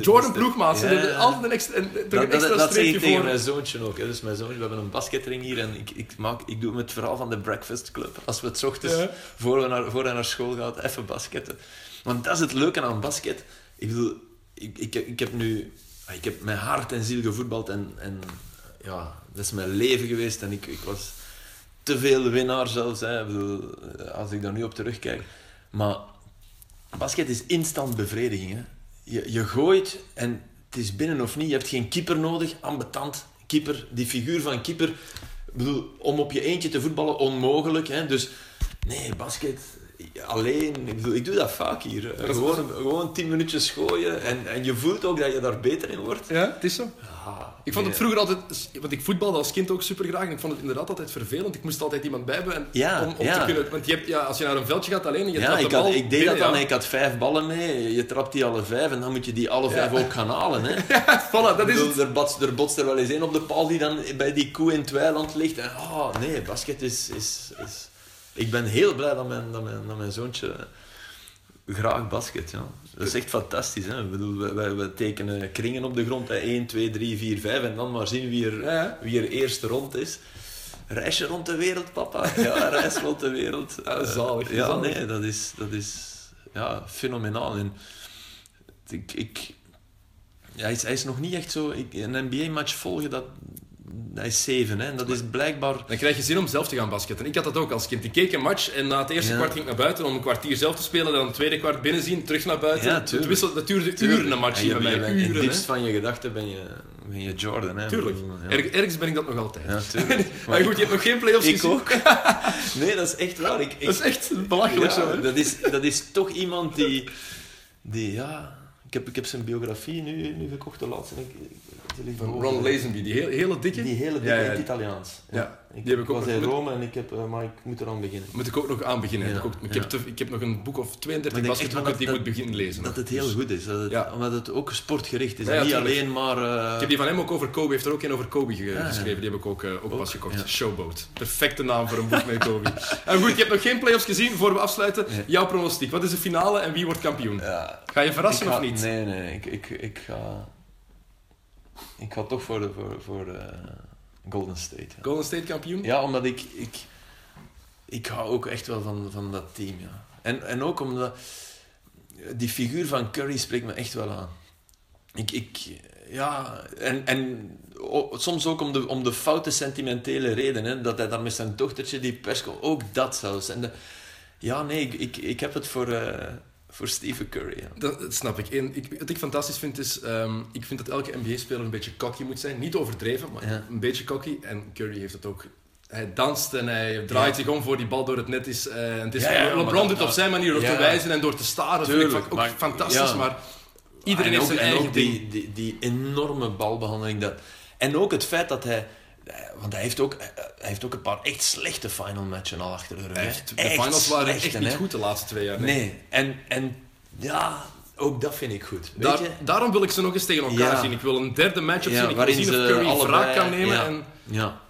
Jordan Ploegmaats, Ja. altijd een extra, een, Dat, een dat, extra dat ik streepje tegen voor. mijn zoontje ook. Hè. Dus mijn zoontje, we hebben een basketring hier en ik, ik, maak, ik doe het verhaal van de Breakfast Club. Als we het 's ochtends, Ja. voor, we naar, voor hij naar school gaat, even basketten. Want dat is het leuke aan basket. Ik bedoel, ik, ik, ik heb nu... Ik heb met hart en ziel gevoetbald en, en ja, dat is mijn leven geweest en ik, ik was te veel winnaar zelfs. Hè. Ik bedoel, als ik daar nu op terugkijk. Maar basket is instant bevrediging. Hè. Je, je gooit en het is binnen of niet. Je hebt geen keeper nodig, ambetant. Keeper, die figuur van keeper. Bedoel, om op je eentje te voetballen, onmogelijk. Hè. Dus nee, basket alleen. Ik, bedoel, ik doe dat vaak hier. Gewoon, gewoon tien minuutjes gooien en, en je voelt ook dat je daar beter in wordt. Ja, het is zo. Ja, Ik vond het vroeger altijd... Want ik voetbalde als kind ook super graag. En ik vond het inderdaad altijd vervelend. Ik moest altijd iemand bij hebben. Ja, om, om ja. te kunnen... Want je hebt, ja, als je naar een veldje gaat alleen en je trapt ik, de had, bal ik deed dat dan. Ik had vijf ballen mee. Je trapt die alle vijf en dan moet je die alle vijf ook gaan halen. Hè. Voilà, dat is bedoel, er, botst, er botst er wel eens één op de paal die dan bij die koe in het weiland ligt. En, oh, nee, basket is, is, is... Ik ben heel blij dat mijn, dat mijn, dat mijn zoontje graag basket. Ja. Dat is echt fantastisch. Hè. Ik bedoel, we, tekenen kringen op de grond. Hè. 1, 2, 3, 4, 5. En dan maar zien wie er, Ja, wie er eerste rond is. Reisje rond de wereld, papa. Ja, reis rond de wereld. Ja, zalig, Ja, zalig. nee, dat is, dat is ja, fenomenaal. En ik, ik, ja, hij, is, hij is nog niet echt zo... Ik, een NBA-match volgen, dat, hij is zeven. Hè, en dat is blijkbaar... Dan krijg je zin om zelf te gaan basketten. Ik had dat ook als kind. Ik keek een match en na het eerste Ja. kwart ging ik naar buiten om een kwartier zelf te spelen. Dan het tweede kwart binnen zien, terug naar buiten. Ja, het tuurlijk. wissel, dat duurde Tuurlijk. uren een match je, bij mij. het Uren, diepst van je gedachten ben je, ben je Jordan. Hè. Tuurlijk. Ja. Er- ergens ben ik dat nog altijd. Ja, tuurlijk. Maar goed, je hebt nog geen play-offs Ik gezien. ook. Nee, dat is echt waar. Ik, ik, Dat is echt belachelijk ja, zo. hè. dat, is, dat is toch iemand die... die ja, ik, heb, ik heb zijn biografie nu, nu gekocht, de laatste. Ik, ik, Van. Ron Lazenby, die hele, hele dikke. Die hele dikke Ja, in ja. het Italiaans. Ja, Ik, die heb ik ook was nog in Rome en ik heb... eh, maar ik moet eraan beginnen. Moet ik ook nog aan beginnen. Ik, ook- ik, ja. heb te- ik heb nog een boek of 32 Maar ik denk echt basketboeken die ik moet beginnen lezen. Dat het heel Dus- goed is. Dat het, Ja. Omdat het ook sportgericht is. En niet alleen maar... eh, Ik heb die van hem ook over Kobe. Hij heeft er ook een over Kobe geschreven. Die heb ik ook, eh, ook, pas gekocht. Showboat. Perfecte naam voor een boek met Kobe. en goed, je hebt nog geen play-offs gezien. Voor we afsluiten, jouw pronostiek. Wat is de finale en wie wordt kampioen? Ga je verrassen of niet? Nee, nee. Ik, ik, ik ga... Ik ga toch voor, de, voor, voor eh, Golden State. ja. Golden State kampioen? Ja, omdat ik, ik, ik hou ook echt wel van, van dat team. Ja. En, en ook omdat die figuur van Curry spreekt me echt wel aan. Ik, ik, ja, en, en soms ook om de, om de foute sentimentele reden. Hè, dat hij daar met zijn dochtertje, die persco, ook dat zelfs. En de, Ja, nee, ik, ik, ik heb het voor, eh, voor Stephen Curry. Ja. Dat, dat snap ik. En ik. Wat ik fantastisch vind is, ehm, ik vind dat elke NBA-speler een beetje cocky moet zijn. Niet overdreven, maar Ja. een beetje cocky. En Curry heeft het ook. Hij danst en hij draait zich om voor die bal door het net is. en het is Ja, ja, LeBron doet dat- het op zijn manier door te wijzen en door te staren. Dat vind ik ook maar- fantastisch, maar iedereen en heeft ook, zijn en eigen ook ding. die, die, die enorme balbehandeling. Dat, en ook het feit dat hij... eh, Want hij heeft, ook, eh, hij heeft ook een paar echt slechte final matchen al achter de rug. Echt, de Echt finals waren echt niet hè. goed de laatste twee jaar. Nee, en, en ja, ook dat vind ik goed. Weet Daar- je? daarom wil ik ze nog eens tegen elkaar Ja. zien. Ik wil een derde matchup Ja, zien. Ik wil zien of Curry allebei- wraak kan nemen. ja. En, Ja.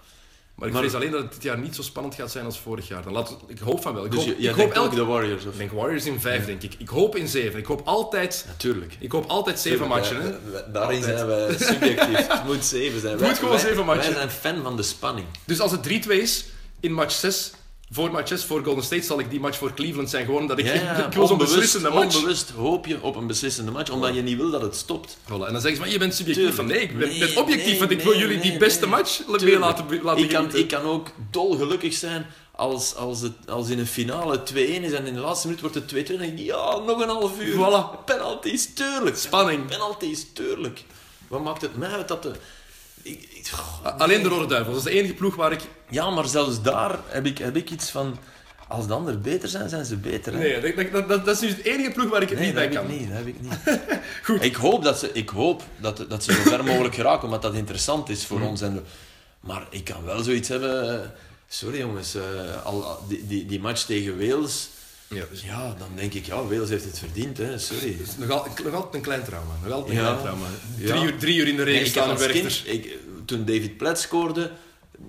Maar ik Maar- vrees alleen dat het dit jaar niet zo spannend gaat zijn als vorig jaar. Dan laat, ik hoop van wel. Ik Dus hoop, je, ik hoop elk- de Warriors? Of? Ik denk Warriors in vijf, denk ik. Ik hoop in zeven. Ik hoop altijd, Natuurlijk. ik hoop altijd zeven matchen. Hè? Daarin Altijd. zijn wij subjectief. Het moet zeven zijn. Het moet gewoon wij- zeven matchen. Wij zijn fan van de spanning. Dus als het 3-2 is in match 6, voor match 6 voor Golden State, zal ik die match voor Cleveland zijn. Gewoon dat ik, Ja, ja, ik zo'n onbewust- beslissende match. Onbewust hoop je op een beslissende match, omdat je niet wil dat het stopt. Voilà. En dan zeggen ze, maar je bent subjectief. Van, nee, ik ben, Nee, ben objectief, nee, want ik wil jullie die beste match weer laten, laten ik, kan, ik kan ook dolgelukkig zijn als, als, het, als in een finale 2-1 is en in de laatste minuut wordt het 2-2. Dan denk ik, ja, nog een half uur. Voilà. Penalties, tuurlijk. Spanning. Penalties, tuurlijk. Wat maakt het mij uit dat de... Ik, Alleen de Rode Duivels. Dat is de enige ploeg waar ik... ja, maar zelfs daar heb ik, heb ik iets van... Als de anderen beter zijn, zijn ze beter. Hè? Nee, dat, dat, dat, dat is nu het enige ploeg waar ik het Nee, niet bij kan. niet. Dat heb ik niet. Goed. Ik hoop dat ze, ik hoop dat, dat ze zo ver mogelijk geraken, omdat dat interessant is voor ons. En, maar ik kan wel zoiets hebben... eh, Sorry jongens, eh, al- die, die, die match tegen Wales... Ja, dus Ja, dan denk ik, ja, Wales heeft het verdiend, hè. Sorry. nog, al, nog altijd een klein trauma. Nog altijd een Ja. klein trauma. Ja. Drie, uur, drie uur in de regen Nee, staan kind, ik, toen David Platt scoorde...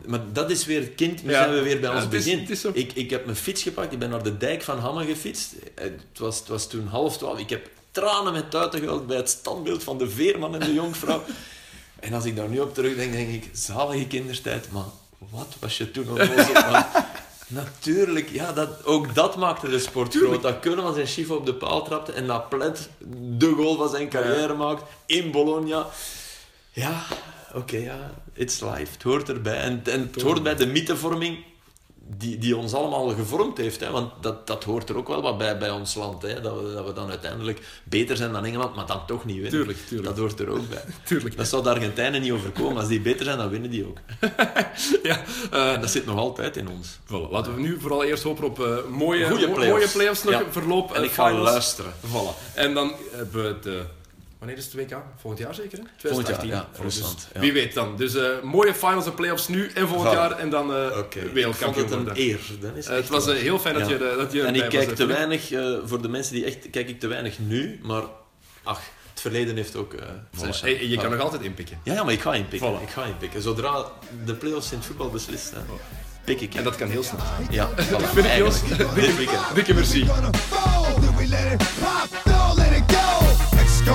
Maar dat is weer kind, nu Ja. zijn we weer bij ons het is- begin. het is zo. Ik, ik heb mijn fiets gepakt, ik ben naar de dijk van Hamme gefietst. Het was, het was toen half twaalf. Ik heb tranen met tuiten gehuild bij het standbeeld van de veerman en de jonkvrouw. en als ik daar nu op terugdenk, denk ik, zalige kindertijd, maar wat was je toen onnozel. Natuurlijk, ja, dat, ook dat maakte de sport groot. Dat Keulemans en Schifo op de paal trapte en dat Plet de goal van zijn carrière maakt in Bologna. Ja, oké, ja, it's life. Het hoort erbij. En, en het hoort bij de mythevorming die, die ons allemaal gevormd heeft. Hè? Want dat, dat hoort er ook wel wat bij bij ons land. Hè? Dat, we, dat we dan uiteindelijk beter zijn dan Engeland, maar dan toch niet winnen. Tuurlijk, tuurlijk. Dat hoort er ook bij. Tuurlijk. Dat zou de Argentijnen niet overkomen. Als die beter zijn, dan winnen die ook. Ja, eh, En dat zit nog altijd in ons. voilà. Laten we nu vooral eerst hopen op eh, mooie, Goeie play-offs. mooie play-offs nog, Ja. verloop En eh, ik ga finals. luisteren. Voilà. En dan hebben we het... eh, wanneer is het WK? Volgend jaar zeker, hè? 2018. jaar, ja, Dus Rusland, ja. Wie weet dan. Dus eh, mooie finals en play-offs nu en volgend jaar. En dan eh Oké. Ik vond wereldkampioen het een worden. eer. Dat is Eh, het echt was eh, heel fijn dat Ja. je, dat je En ik kijk was, te weinig, eh, voor de mensen die echt, kijk ik te weinig nu, maar ach, het verleden heeft ook eh zijn Voilà. charme. Hey, je kan nog altijd inpikken. Ja, ja, maar ik ga inpikken. Voilà. Ik ga inpikken. Zodra de play-offs in het voetbal beslist, hè, pik ik in. En dat kan heel snel. Ja, voilà. vind ik weekend. Dikke merci.